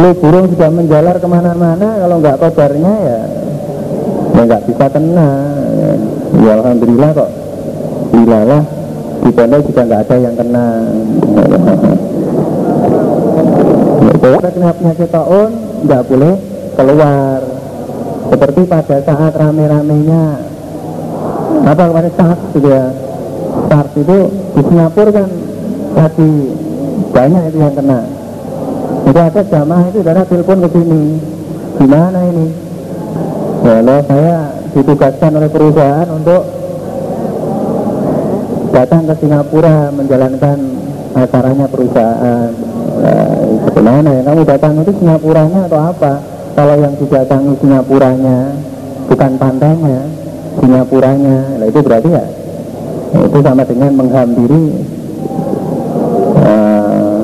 flu burung sudah menjalar ke mana-mana kalau nggak kodarnya ya ya nggak bisa kena. Ya, ya alhamdulillah kok lah di pondok juga nggak ada yang kena. Kalau kena penyakit taun nggak boleh keluar. Seperti pada saat rame-ramenya apa kemarin saat gitu ya SARS itu di Singapura kan lagi banyak itu yang kena. Itu ada jamaah itu darah telepon ke sini. Gimana ini? Ya lo saya ditugaskan oleh perusahaan untuk datang ke Singapura menjalankan acaranya perusahaan. Nah, gimana ya? Kamu datang itu Singapuranya atau apa? Kalau yang didatangi Singapuranya bukan pantainya Singapuranya. Nah, itu berarti ya itu sama dengan menghampiri uh,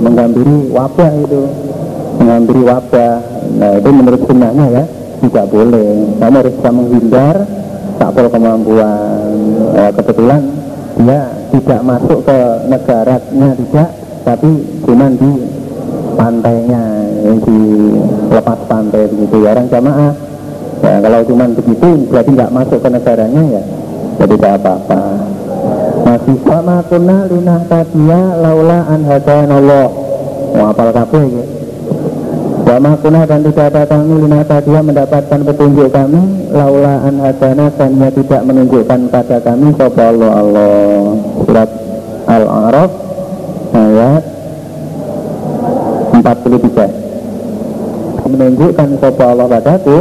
menghampiri wabah itu menghampiri wabah. Nah itu menurut sunnahnya ya tidak boleh. Kamu harus bisa menghindar takpol kemampuan uh, kebetulan dia tidak masuk ke negaranya tidak tapi cuma di pantainya di lepas pantai begitu. Ya orang jamaah ya kalau cuma begitu berarti nggak masuk ke negaranya ya jadi tidak apa-apa. Masih sama kuna linah tadia laula an Allah. Mau apal kabeh ya Wama kuna dan tidak ada kami lina tadia mendapatkan petunjuk kami. Laula an hadana dan tidak menunjukkan pada kami. Sopa Allah Allah. Surat Al-A'raf ayat 43 menunjukkan sopa Allah padaku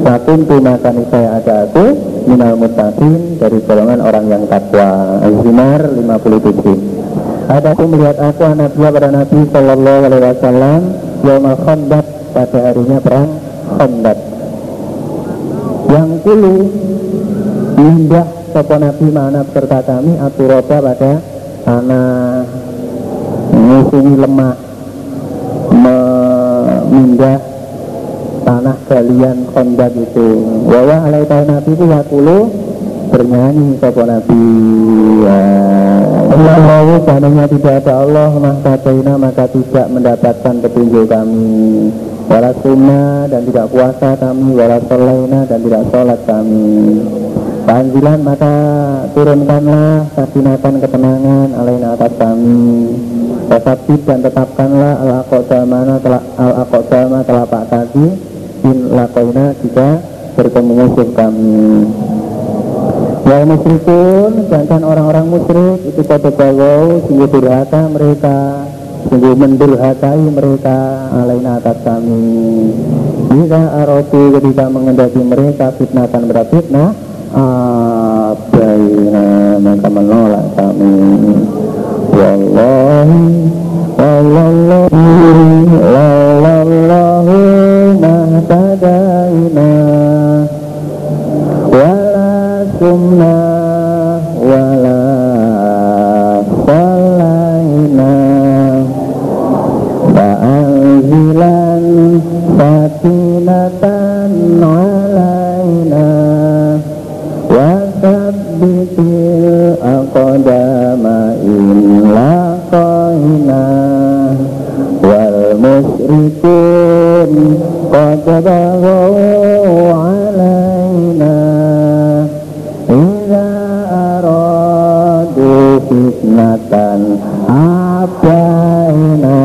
Sakum tumakan saya ada aku minal mutakin dari golongan orang yang takwa. Az-Zumar 57 Ada aku melihat aku anak pada Nabi Sallallahu Alaihi Wasallam Yawmal Khandaq pada harinya perang Khandaq Yang kulu Indah sopo Nabi mana serta kami roda pada tanah. Musuhi lemah Memindah tanah galian kondak itu. Wawa alai tahu nabi itu yakulu bernyanyi sopo nabi. ya. Allah mau seandainya tidak ada Allah maka China maka tidak mendapatkan petunjuk kami. Wala sunnah dan tidak puasa kami. Wala solaina dan tidak sholat kami. Panjilan maka turunkanlah sakinatan ketenangan alaina atas kami. Wasabit dan tetapkanlah al-aqodamana al-aqodama telapak kaki. In lakoina jika bertemu musuh kami. Wal musyrikun sedangkan orang-orang musyrik itu pada bawau sungguh durhaka mereka sungguh mendurhakai mereka alaina atas kami. Jika arotu ketika mengendaki mereka fitnatan berfitnah abaina mereka menolak kami. Wallahi Wallahu Wallahu alaina Iza aradu fitnatan Abaina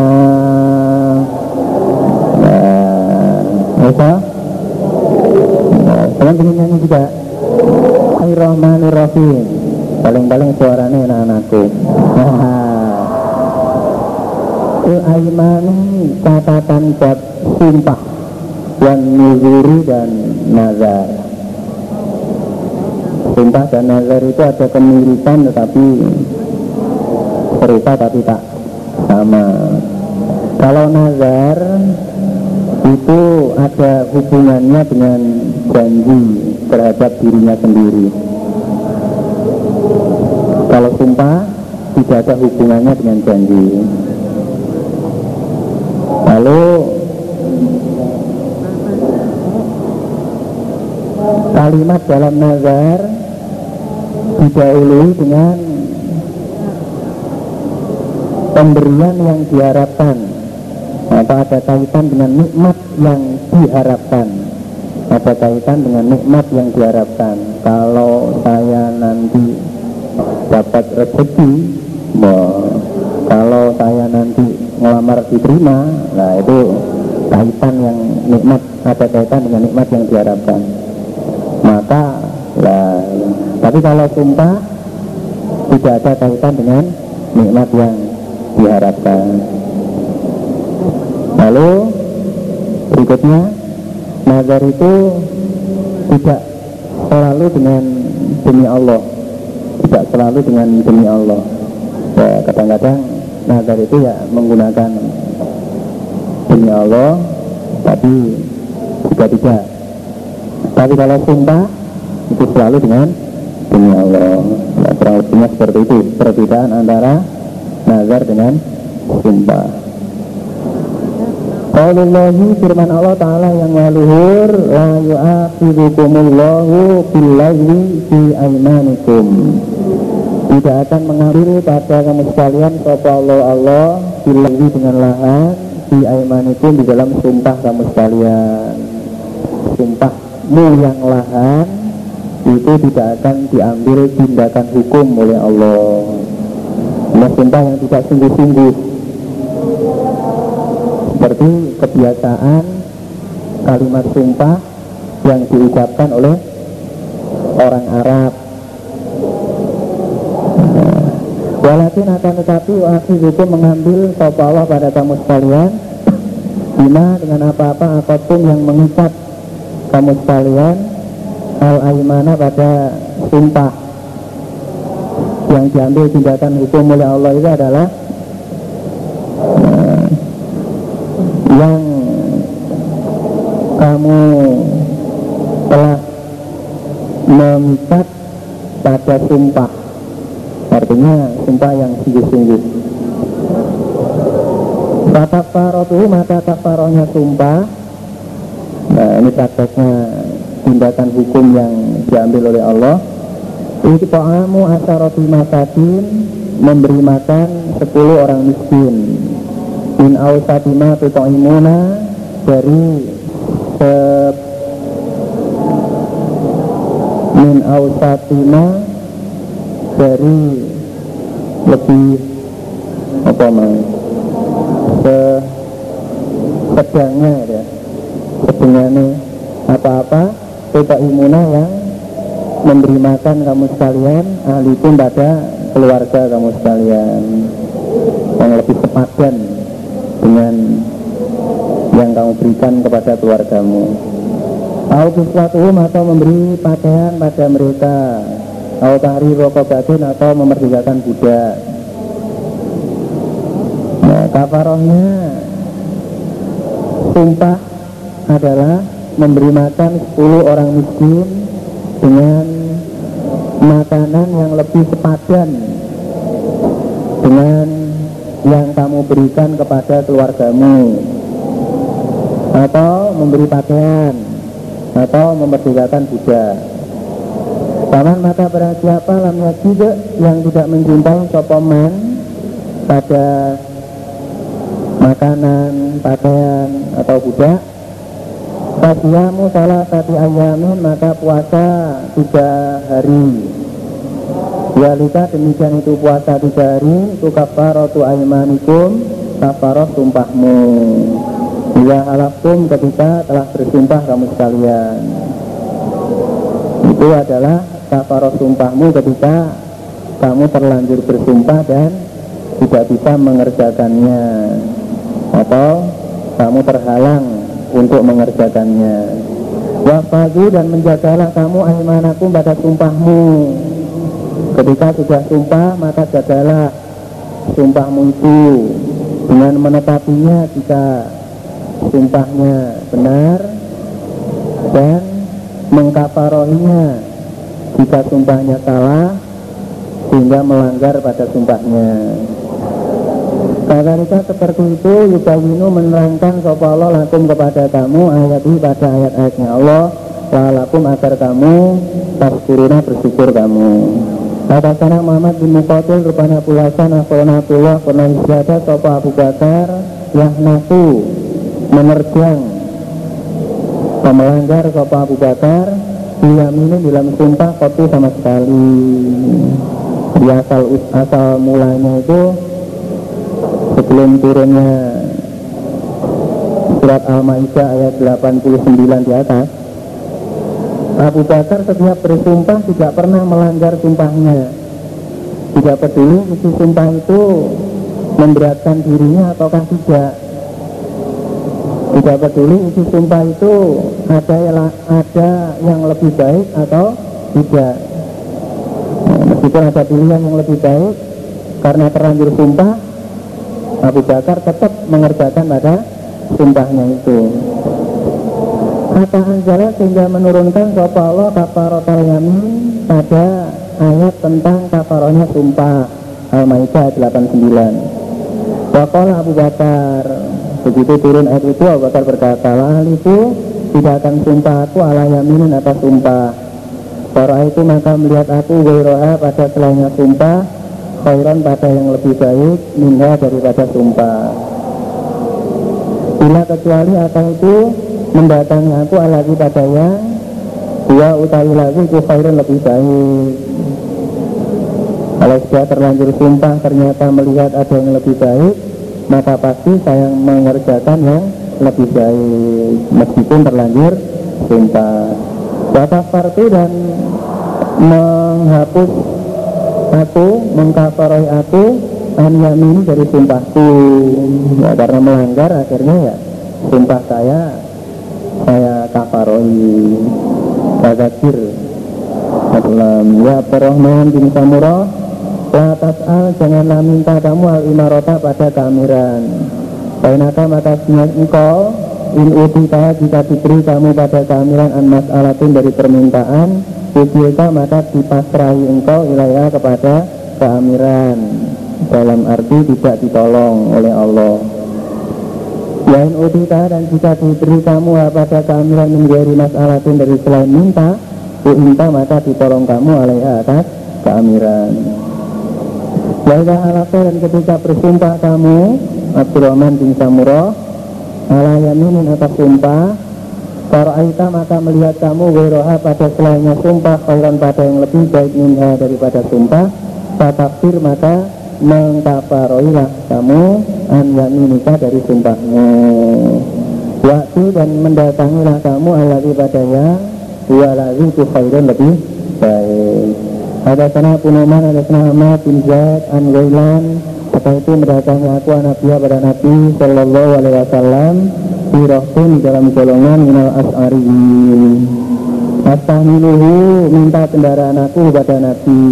Nah, bisa? Nah, kalian Paling-paling suaranya anak-anakku Al-Aimani catatan bab sumpah Yang nuzuri dan nazar Sumpah dan nazar itu ada kemiripan tetapi Serupa tapi tak sama Kalau nazar itu ada hubungannya dengan janji terhadap dirinya sendiri. Kalau sumpah tidak ada hubungannya dengan janji. Lalu kalimat dalam nazar didahului dengan pemberian yang diharapkan. Atau ada kaitan dengan nikmat yang diharapkan? Ada kaitan dengan nikmat yang diharapkan. Kalau saya nanti dapat rezeki ngelamar diterima nah itu kaitan yang nikmat ada kaitan dengan nikmat yang diharapkan. Maka lah tapi kalau sumpah tidak ada kaitan dengan nikmat yang diharapkan. Lalu berikutnya nazar itu tidak selalu dengan demi Allah. Tidak selalu dengan demi Allah. Ya kadang-kadang nazar itu ya menggunakan demi Allah tapi juga tidak. Tapi kalau sumpah itu selalu dengan demi Allah nah, kurang lebihnya seperti itu perbedaan antara nazar dengan sumpah. Qaulullahi firman Allah Ta'ala yang maluhur La yu'afidukumullahu billahwi fi aimanikum Tidak akan mengambil pada kamu sekalian Sopa Allah Allah dengan lahan Fi aimanikum di dalam sumpah kamu sekalian. Sumpahmu yang lahan Itu tidak akan diambil tindakan hukum oleh Allah. Nah sumpah yang tidak sungguh-sungguh. Seperti kebiasaan kalimat sumpah yang diucapkan oleh orang Arab Walakin akan tetapi itu mengambil Allah pada kamu sekalian. Bima dengan apa-apa apa pun yang mengikat kamu sekalian. Al-Aimana pada sumpah. Yang diambil tindakan hukum oleh Allah itu adalah yang kamu telah mengikat pada sumpah artinya sumpah yang sungguh-sungguh. Kata parotu maka kafarohnya sumpah. Nah ini prakteknya tindakan hukum yang diambil oleh Allah. Itu ta'amu asaroti masakin memberi makan 10 orang miskin. Min awsatima tutoimuna dari se min awsatima dari lebih apa namanya se sedangnya ya sedangnya apa-apa tidak imuna yang memberi makan kamu sekalian ahli pun pada keluarga kamu sekalian. Yang lebih sepadan dengan yang kamu berikan kepada keluargamu. Au kiswatuhum atau memberi pakaian pada mereka Au tahri rokobatin atau memerdekakan budak Nah kafarohnya Sumpah adalah memberi makan 10 orang miskin dengan makanan yang lebih sepadan dengan yang kamu berikan kepada keluargamu. Atau memberi pakaian atau memerdekakan budak Paman maka barang siapa lamnya juga yang tidak menjumpai sopoman pada makanan, pakaian atau budak. Fasiyamu salah satu ayamin maka puasa tiga hari. Walika demikian itu puasa tiga hari. Itu kafaratu aymanikum Kafarah sumpahmu Ya halaftum ketika telah bersumpah kamu sekalian. Itu adalah kafarah sumpahmu ketika Kamu terlanjur bersumpah dan tidak bisa mengerjakannya. Atau kamu terhalang untuk mengerjakannya. Wafadu dan menjagalah kamu aimanakum pada sumpahmu. Ketika sudah sumpah maka jagalah sumpahmu itu Dengan menetapinya jika sumpahnya benar Dan mengkafarohinya jika sumpahnya salah Sehingga melanggar pada sumpahnya Kagarika seperti itu Yubawinu menerangkan Sopa Allah lakum kepada kamu Ayat ini pada ayat-ayatnya Allah Lalakum agar kamu Taskuruna bersyukur kamu. Kata sana Muhammad bin Muqatil Rupana puasa Nafona pullah Pernah ibadah Sopa Abu Bakar Yahnaku Menerjang Pemelanggar Sopa Abu Bakar Diyamini dalam sumpah kopi sama sekali. Di asal, asal mulanya itu sebelum turunnya surat Al-Maidah ayat 89 di atas Abu Bakar setiap bersumpah tidak pernah melanggar sumpahnya. Tidak peduli isi sumpah itu memberatkan dirinya ataukah tidak tidak peduli isi sumpah itu ada yang, ada yang lebih baik atau tidak. Meskipun ada pilihan yang lebih baik karena terlanjur sumpah Abu Bakar tetap mengerjakan pada sumpahnya itu. Kata Anjala sehingga menurunkan Sopa Allah kafarotal yamin pada ayat tentang kafarohnya sumpah. Al-Maidah 89 Wakala Abu Bakar begitu turun ayat itu Abu Bakar berkata Lahal itu tidak akan sumpah aku ala yaminin atas sumpah. Para itu maka melihat aku Wairoha pada selainnya sumpah khairan pada yang lebih baik minha daripada sumpah. Bila kecuali atau itu mendatangi aku lagi pada yang dua utawi lagi itu khairan lebih baik. Kalau sudah terlanjur sumpah ternyata melihat ada yang lebih baik maka pasti saya mengerjakan yang lebih baik. Meskipun terlanjur sumpah batas parti dan menghapus aku mengkafaroi aku an yamin dari sumpahku ya, karena melanggar akhirnya ya sumpah saya saya kafaroi kagakir ya Rahman bin Samurah La tas'al janganlah minta kamu al imarota pada kehamiran Bainaka maka engkau In utita jika diberi kamu pada kehamiran an mas'alatin dari permintaan Ujieka maka dipasrahi engkau ilaiha kepada keamiran. Dalam arti tidak ditolong oleh Allah. Lain utita dan jika diberi kamu pada keamiran menjadi masalatin dari selain minta Uinta maka ditolong kamu alaiha atas keamiran Waidah alaka dan ketika bersumpah kamu Abdurrahman bin Samurah Ala yaminin atas sumpah Fara'aita maka melihat kamu Wiroha pada selainnya sumpah Khairan pada yang lebih baik minha daripada sumpah Fatafsir maka mengkafaroilah kamu an yaminika dari sumpahmu waktu dan mendatangilah kamu alladhi padanya dua lagi itu khairun lebih ada sana punuman ada sana Ahmad bin Zaid an Ghailan apa itu mendatangi aku anabiyah pada Nabi Sallallahu Alaihi Wasallam? Di rohun dalam golongan minal as'ari Astahmiluhu minta kendaraan aku pada Nabi.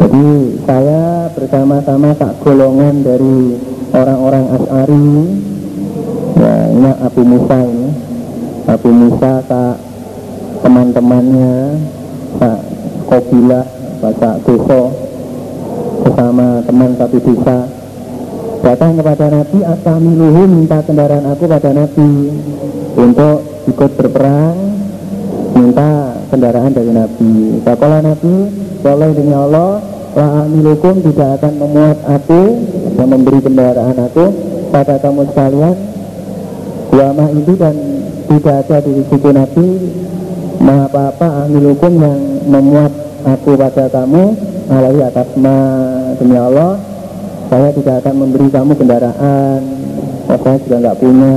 Jadi saya bersama-sama tak golongan dari orang-orang As'ari Ya ini Abu Musa ini. Abu Musa tak teman-temannya tak Kobilah Bapak Desa bersama teman satu desa datang kepada Nabi Astamiluhu minta kendaraan aku pada Nabi. Untuk ikut berperang minta kendaraan dari Nabi. Bapalah Nabi Wallahi demi Allah La amilukum tidak akan memuat aku yang memberi kendaraan aku pada kamu sekalian. Wama itu dan tidak ada di situ Nabi Ma apa-apa amilukum yang memuat aku pada kamu alaihi atas ma demi Allah saya tidak akan memberi kamu kendaraan. Saya juga nggak punya.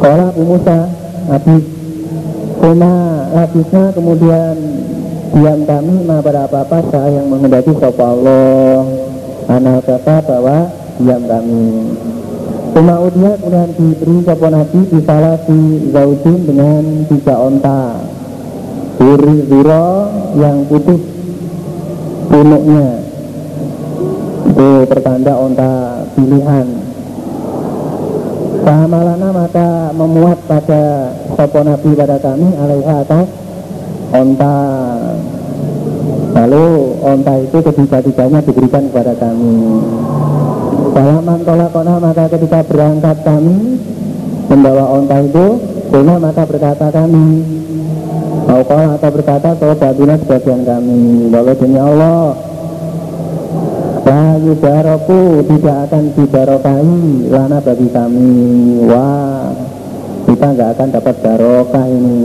Sekolah Abu Musa habis Kuma habisnya kemudian diam kami ma pada apa-apa saya yang menghendaki sopa Allah. Anak kata bahwa diam kami Kuma udia kemudian diberi sopa Nabi di salah si Zaudin dengan tiga onta. Duri zuro yang putih punuknya. Itu pertanda onta pilihan. Sahamalana maka memuat pada sopo nabi pada kami alaiha atas onta. Lalu onta itu ketiga-tiganya diberikan kepada kami Salaman tolakona maka ketika berangkat kami Membawa onta itu Kuna maka berkata kami Maukola atau berkata Sobatuna sebagian kami. Walau demi Allah La yubaroku tidak akan dibarokai Lana bagi kami. Wah Kita nggak akan dapat barokah ini.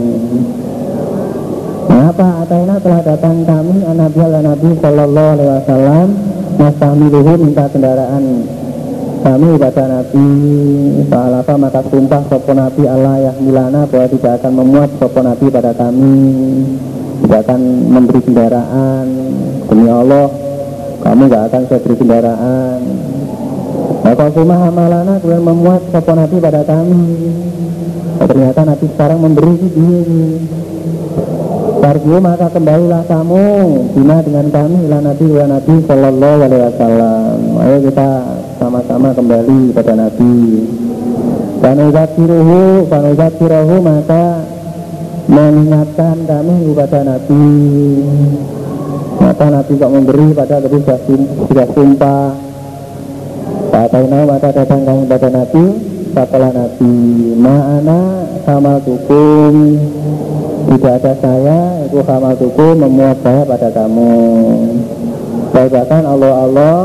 Kenapa Ataina telah datang kami Nabi Allah Nabi Sallallahu Alaihi Wasallam Nastamiluhu minta kendaraan kami pada Nabi Fa'alafa maka sumpah sopo Nabi Allah yang milana bahwa tidak akan memuat sopo Nabi pada kami. Tidak akan memberi kendaraan. Demi Allah Kamu gak akan saya beri kendaraan. Maka sumah amalana kemudian memuat sopo Nabi pada kami. Ternyata Nabi sekarang memberi dia Tarju maka kembalilah kamu. Bina dengan kami ilah Nabi wa Nabi Sallallahu Alaihi Wasallam. Ayo kita sama-sama kembali pada Nabi. Fanuzakiruhu Fanuzakiruhu maka mengingatkan kami kepada Nabi. Maka Nabi kok memberi pada ketika sudah sumpah. Katainau maka datang kami pada Nabi Setelah Nabi. Ma'ana sama tukum Tidak ada saya Itu sama tukum memuat saya pada kamu. Bahkan Allah Allah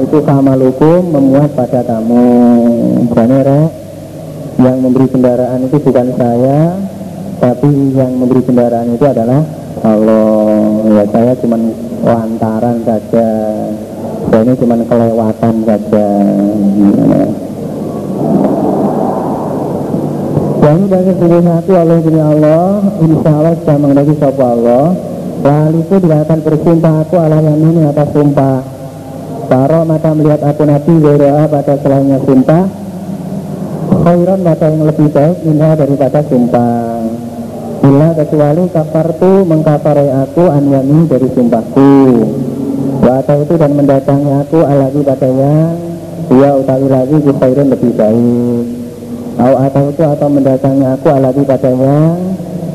itu kamalukum memuat pada kamu. Jangan yang memberi kendaraan itu bukan saya tapi yang memberi kendaraan itu adalah Allah. Ya saya cuma lantaran saja. Saya ini cuma kelewatan saja yang bagi itu Allah ini Allah. Insya Allah sudah mengenai sapa Allah itu tidak akan bersumpah aku Allah yang ini atas sumpah. Paro maka melihat aku Nabi Wera pada selainnya sumpah. Khairan maka yang lebih baik Inha daripada sumpah. Bila kecuali kafartu mengkafarai aku Anyami dari sumpahku. Wata itu dan mendatangi aku Alagi padanya. Dia utawi lagi khairan lebih baik Au atau itu atau mendatangi aku Alagi padanya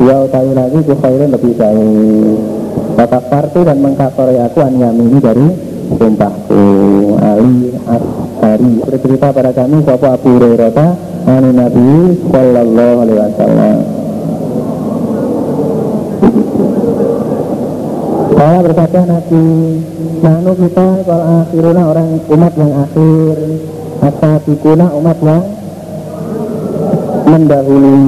Dia utawi lagi khairan lebih baik Kafartu dan mengkafarai aku Anyami dari sumpahku. Ali Ashari bercerita pada kami Bapak Abu Hurairah Ani Nabi Sallallahu Alaihi Wasallam. Saya berkata Nabi Nanu kita kalau akhiruna orang umat yang akhir Asabikuna umat yang mendahului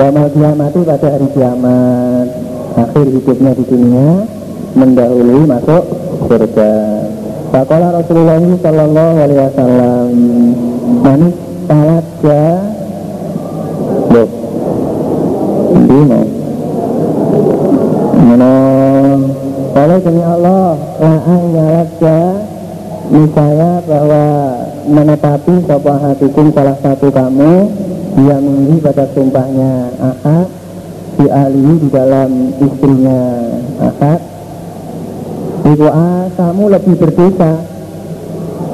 Yamal itu pada hari kiamat. Akhir hidupnya di dunia mendahului masuk surga. Pakola Rasulullah Sallallahu Alaihi Wasallam manis salat ya? Loh mau. Mana Kalau demi Allah La'ang ya Misalnya bahwa menetapi sopa hatikum salah satu kamu dia memilih pada sumpahnya ahad dialihi di dalam istrinya ahad Ibu kamu lebih berdosa.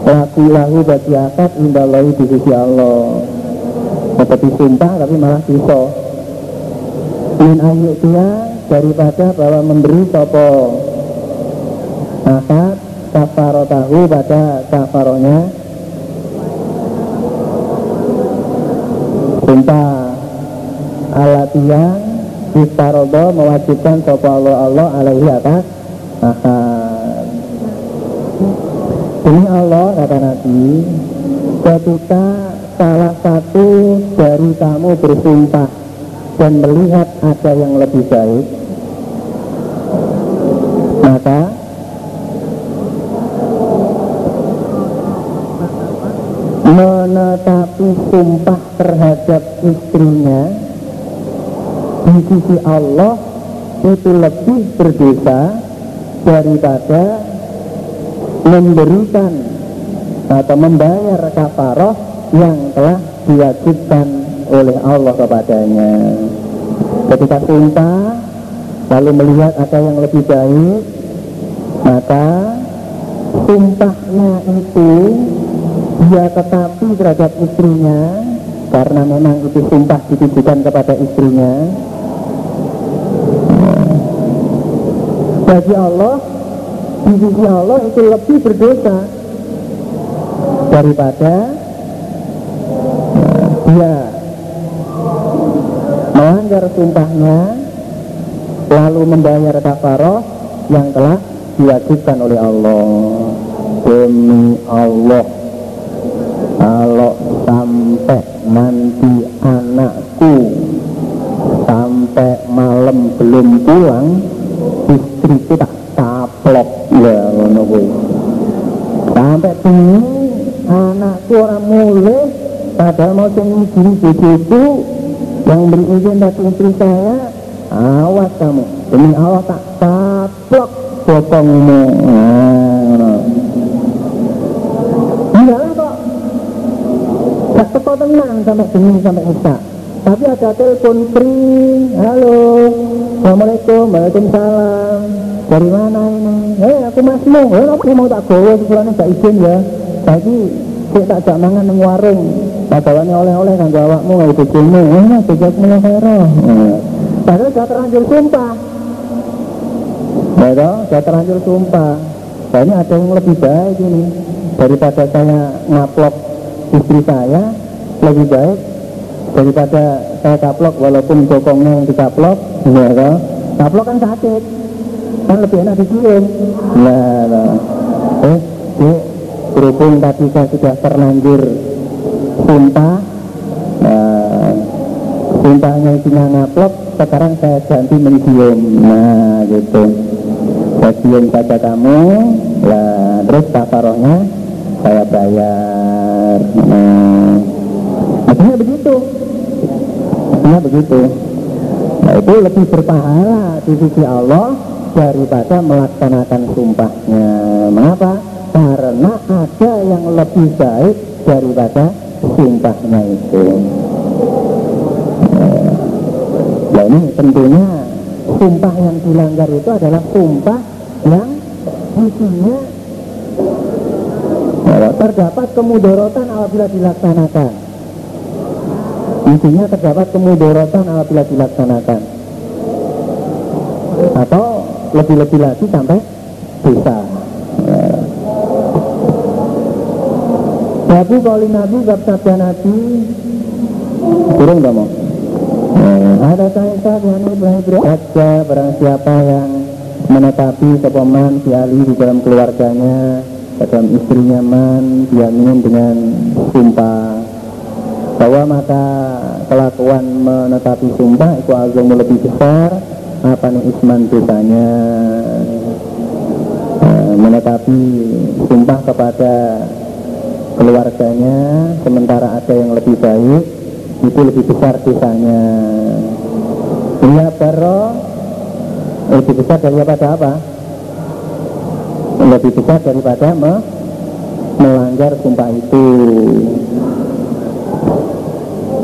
Laku lahu bagi akad Indallahi di sisi Allah. Seperti sumpah tapi malah dosa. Min ayuk dia Daripada bahwa memberi sopo Akad Kafarotahu pada kafaronya Sumpah Alatiyah Istarodo mewajibkan sopo Allah Allah alaihi atas akad Demi Allah kata Nabi Ketika salah satu dari kamu bersumpah Dan melihat ada yang lebih baik Menetapi sumpah terhadap istrinya Di sisi Allah itu lebih berdosa daripada memberikan atau membayar kafaroh yang telah diwajibkan oleh Allah kepadanya. Ketika sumpah lalu melihat ada yang lebih baik, maka sumpahnya itu dia tetapi terhadap istrinya karena memang itu sumpah ditujukan kepada istrinya bagi Allah di sisi Allah itu lebih berdosa daripada dia melanggar sumpahnya lalu membayar kafaroh yang telah diwajibkan oleh Allah. Demi Allah kalau sampai nanti anakku sampai malam belum pulang istri kita taplok ya ngono sampai bengi anakku orang mulai padahal mau ngizini bojoku yang beri izin dari istri saya awas kamu. Demi Allah tak taplok bokongmu. Nah, enggak lah kok gak teko tenang sampai bengi sampai isya tapi ada telepon free. Halo. Assalamualaikum waalaikumsalam. Dari mana ini? Eh aku masmu eh aku mau tak gowo sesuatu gak izin ya. Jadi saya tak jak mangan nang warung? Padawane oleh-oleh kan awakmu nggak bojomu eh nah bejak mulai kero padahal sudah terlanjur sumpah. Ya sudah terlanjur sumpah. Ini ada yang lebih baik ini daripada saya ngaplok istri saya lebih baik daripada saya kaplok walaupun bokongnya yang dikaplok. Ya kan kaplok kan sakit. Kan lebih enak dicium nah, nah. eh eh berhubung tadi saya sudah terlanjur sumpah nah, sumpahnya isinya ngaplok sekarang saya ganti mencium nah gitu. Saya cium kamu. Lah terus kafarohnya saya bayar. Nah, akhirnya begitu. Akhirnya begitu. Nah itu lebih berpahala di sisi Allah daripada melaksanakan sumpahnya. Mengapa? karena ada yang lebih baik daripada sumpahnya itu. Nah ini tentunya sumpah yang dilanggar itu adalah sumpah yang isinya terdapat kemudorotan apabila dilaksanakan intinya terdapat kemudorotan apabila dilaksanakan atau lebih-lebih lagi sampai dosa Babu kali Nabi bab sabda Nabi. Turun gak mau? Ada saya yang berhaja barang siapa yang menetapi sepaman si Ali di dalam keluarganya dalam istrinya man diaminin dengan sumpah bahwa maka kelakuan menetapi sumpah itu azamu lebih besar. Apa nih isman dosanya? Menetapi sumpah kepada keluarganya sementara ada yang lebih baik itu lebih besar dosanya. Iya baro lebih besar daripada apa? Lebih besar daripada me melanggar sumpah itu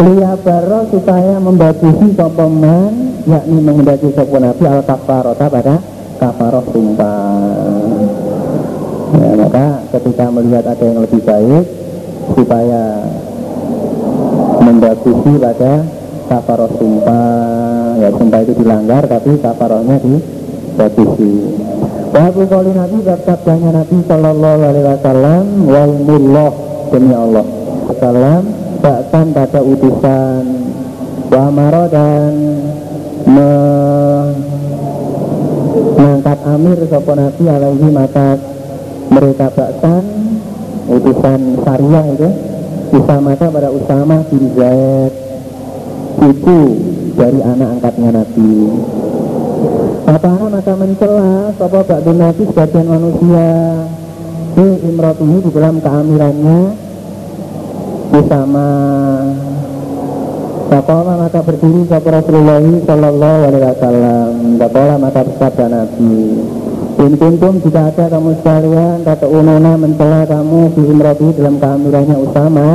Liya baro supaya membagusi sopeman yakni mengendaki sopo nabi al kafarota pada kafaroh sumpah. Ya, maka ketika melihat ada yang lebih baik supaya membagusi pada kafaroh sumpah. Ya sumpah itu dilanggar tapi kafarohnya dibagusi Wabu kali Nabi sabdanya Nabi Sallallahu Alaihi Wasallam Walmullah demi Allah. Wasallam bahkan pada utusan Wa dan mengangkat amir sopo Nabi alaihi maka mereka bahkan utusan syariah itu mata pada Usama bin Zaid itu dari anak angkatnya Nabi. Apakah maka mencela Sopo Ba'dun Nabi sebagian manusia? Imrotuhi di dalam keamirannya Usama Bakola maka berdiri Sopo Rasulullah Sallallahu Alaihi Wasallam. Bakola maka bersabda Nabi In kuntum jika ada kamu sekalian Kata ununa mencela kamu Di imrotuhi dalam keamirannya Usama.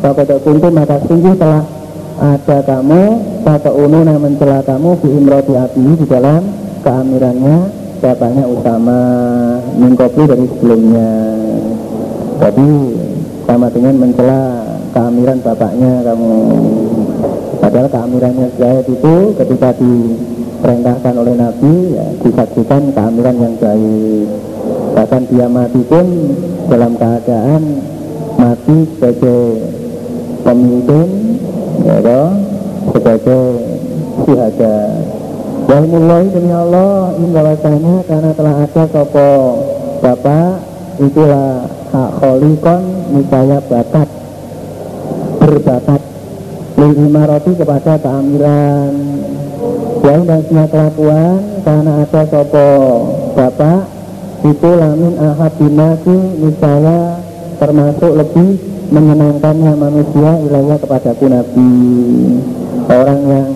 Bapak kuntum maka sungguh telah ada kamu kata ununa mencela kamu di imroti api di dalam keamirannya bapaknya Usama. Mengkopi dari sebelumnya. Jadi sama dengan mencela keamiran bapaknya kamu. Padahal keamirannya Zaid itu ketika diperintahkan oleh Nabi ya, disaksikan keamiran yang baik bahkan dia mati pun dalam keadaan mati sebagai pemimpin ya sebagai syuhada Walmullahi demi Allah in bahwasanya karena telah ada sopo Bapak. Itulah hak kholikon misalnya bakat berbakat lil imaroti kepada keamiran. Yang dan kelakuan karena ada sopo Bapak itu lamin ahad dinasi misalnya termasuk lebih menyenangkannya manusia ilayah kepadaku Nabi. Orang yang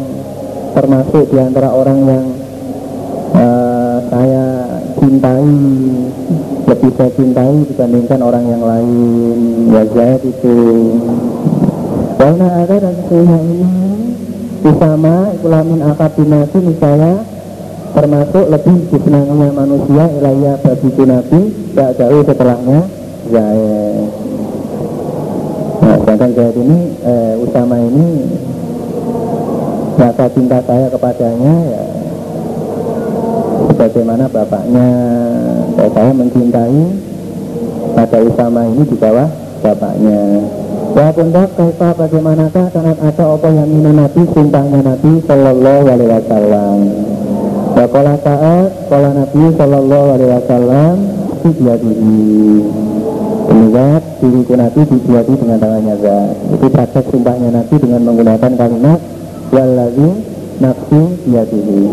termasuk di antara orang yang uh, saya cintai lebih saya cintai dibandingkan orang yang lain. Zaid itu karena ada dan sesungguhnya ini Usama ikulamin akabinasi misalnya termasuk lebih disenanginya manusia ilayah bagi Nabi tidak jauh setelahnya. Zaid nah sedangkan ini eh, Usama ini rasa cinta saya kepadanya ya bagaimana bapaknya. Ya, saya mencintai pada Usama ini di bawah bapaknya Ya pundak kaifa bagaimanakah karena ada apa yang minum Nabi sumpahnya Nabi Sallallahu Alaihi Wasallam. Ya kala saat kala Nabi Sallallahu Alaihi Wasallam dia diri Melihat diriku Nabi dibuati dengan tangannya Itu praktek sumpahnya Nabi dengan menggunakan kalimat Wallazi nafsu biyadihi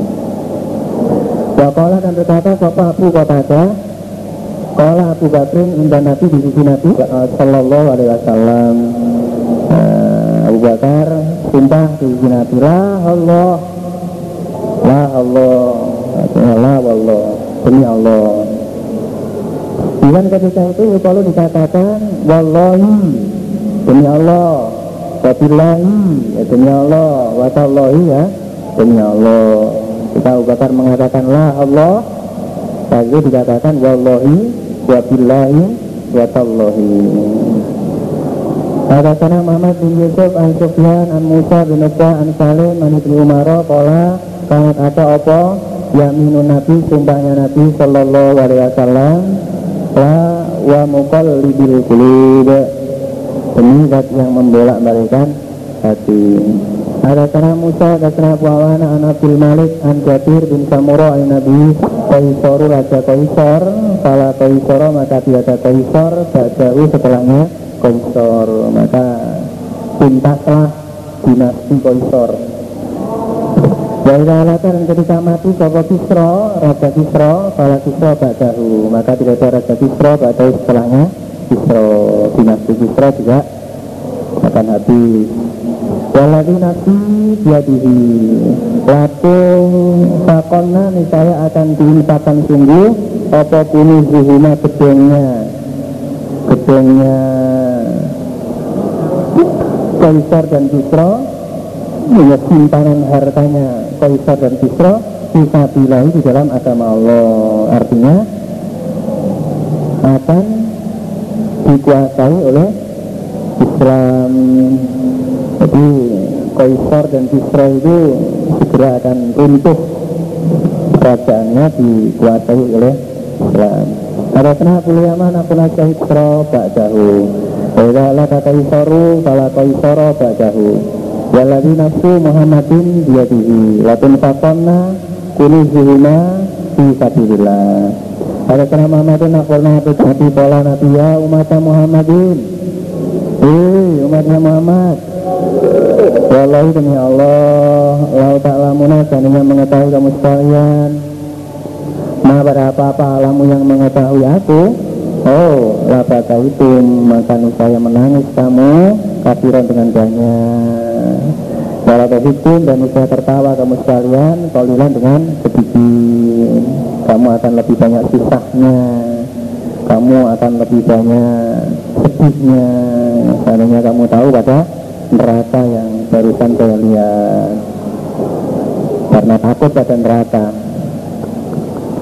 Wakola dan berkata Sopa Abu Qatada Kola Abu Bakrin indah Nabi di sisi Nabi Sallallahu alaihi wasallam. Uh, Abu Bakar Sumpah di sisi Nabi. La Allah. La Allah. La Allah. Demi Allah. Dan ketika itu kalau dikatakan Wallahi Demi Allah. Wabillahi ya demi Allah. Watallahi ya demi Allah. Kita Abu Bakar mengatakan lah Allah Lalu dikatakan Wallahi Wabillahi Watallahi Katakan Muhammad bin Yusuf An Sufyan An Musa bin Uqbah An Salim An Ibn Umar Kala Kangat ada apa Yaminun Nabi Sumpahnya Nabi Sallallahu Alaihi Wasallam La wa muqallibil qulub. Demi yang membolak balikan hati ada kana Musa, ada kana Buawana, an Abdul Malik, an Jabir bin Samuro, an Nabi Kaisoru Raja Kaisor Kala Kaisoro maka tiada Kaisor Ba'dahu setelahnya Kaisor Maka tuntaslah dinasti Kaisor Wa idza dan ketika mati sapa Kisra, Raja Kisra, kala Kisra ba'dahu, maka tidak ada Raja Kisra ba'dahu setelahnya Kisra, dinasti Kisra juga akan habis. Waladhi nafsi biadihi Latung fakonna niscaya akan dilimpahkan sungguh Apa puni zuhuna gedengnya Gedengnya Kaisar dan Kisra punya simpanan hartanya. Kaisar dan Kisra bisa bilahi di dalam agama Allah. Artinya akan dikuasai oleh Islam jadi Kaisar dan Kisra itu segera akan runtuh. Kerajaannya dikuasai oleh Islam. Ada kenapa Yaman aku nasya Kisra ba'dahu. Wa la Kaisaru fala Kaisara ba'dahu. Waladhi nafsu Muhammadin biyadihi. Latun fakonna zuhuna Fi sabilillah. Ada kena Muhammadin akhulna hati pola nabiya umat Muhammadin. Eh umatnya Muhammad Wallahi demi Allah Lau ta'lamuna seandainya mengetahui kamu sekalian. Ma pada apa-apa alamu yang mengetahui aku Oh, lapa itu maka saya menangis kamu kafiran dengan banyak. Walau hukum dan saya tertawa kamu sekalian Kaulilan dengan sedikit. Kamu akan lebih banyak susahnya. Kamu akan lebih banyak sedihnya. Karena kamu tahu pada neraka yang barusan saya lihat. Karena takut pada neraka.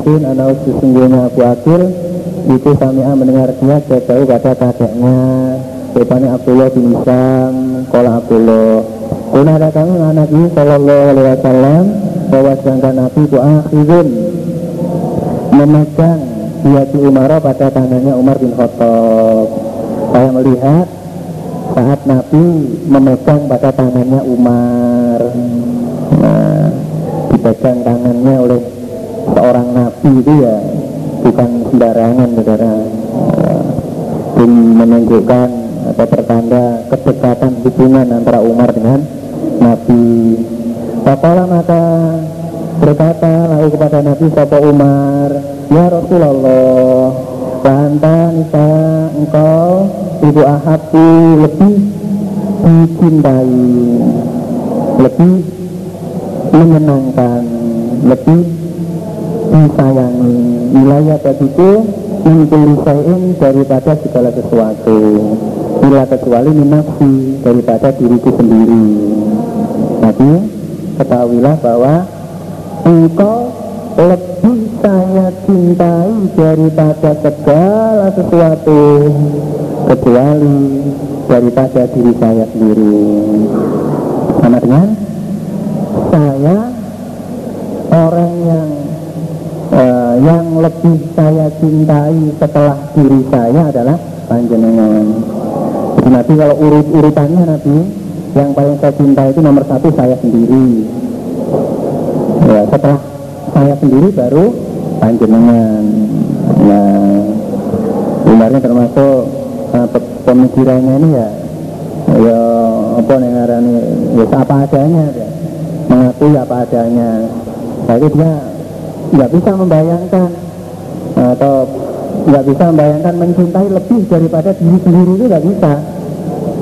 Mungkin anak sesungguhnya aku akhir itu Sami'ah mendengar dia jauh pada kakeknya. Rupanya Abdullah bin Isam Kola Abdullah. Kuna ada kami Nabi Sallallahu Alaihi Wasallam Bahwa sedangkan Nabi itu akhirun Memegang Dia di Umar pada tangannya Umar bin Khattab. Saya melihat Saat Nabi memegang pada tangannya Umar. Nah Dipegang tangannya oleh Seorang Nabi itu ya. Bukan sembarangan saudara. Ini menunjukkan atau pertanda kedekatan hubungan antara Umar dengan Nabi. Bapalah maka berkata lalu kepada Nabi Sapa Umar Ya Rasulullah Lanta nisa engkau Ibu ahabu lebih dicintai Lebih menyenangkan Lebih disayangi. Wilayah bagiku mengkuli sayin daripada segala sesuatu. Bila kecuali minafsi daripada diriku sendiri. Jadi ketahuilah bahwa engkau lebih saya cintai daripada segala sesuatu kecuali daripada diri saya sendiri dengan saya orang yang uh, yang lebih saya cintai setelah diri saya adalah panjenengan. Jadi Nabi kalau urut-urutannya Nabi yang paling saya cintai itu nomor satu saya sendiri. Ya, setelah saya sendiri baru panjenengan. Ya, sebenarnya termasuk uh, pemikirannya ini ya ya apa nih ya apa adanya ya. mengakui apa adanya. Jadi dia nggak bisa membayangkan atau nggak bisa membayangkan mencintai lebih daripada diri sendiri itu nggak bisa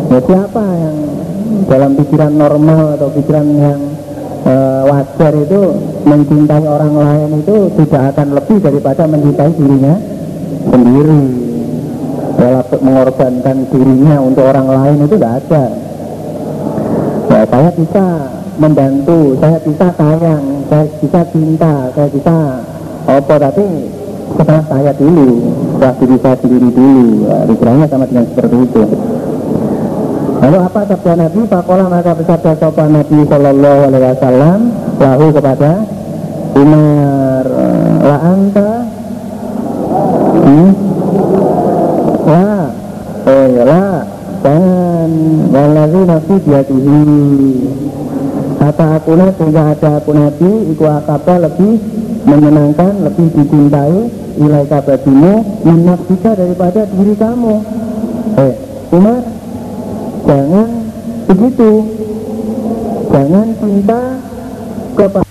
ya siapa yang dalam pikiran normal atau pikiran yang e, wajar itu mencintai orang lain itu tidak akan lebih daripada mencintai dirinya sendiri walaupun mengorbankan dirinya untuk orang lain itu nggak ada ya saya bisa membantu, saya bisa sayang, saya bisa cinta, saya bisa apa tapi setelah saya dulu, setelah diri saya sendiri dulu, ya, sama dengan seperti itu. Lalu apa sabda Nabi? Pakola maka bersabda sopan Nabi Shallallahu Alaihi Wasallam lahu kepada Umar la anta hmm? la oh ya la dan walazi nafsi biadihi Kata aku sehingga ada aku nabi Iku akaba lebih menyenangkan Lebih dicintai Ilai kabadimu Minafsika daripada diri kamu. Eh Umar Jangan begitu. Jangan cinta kepada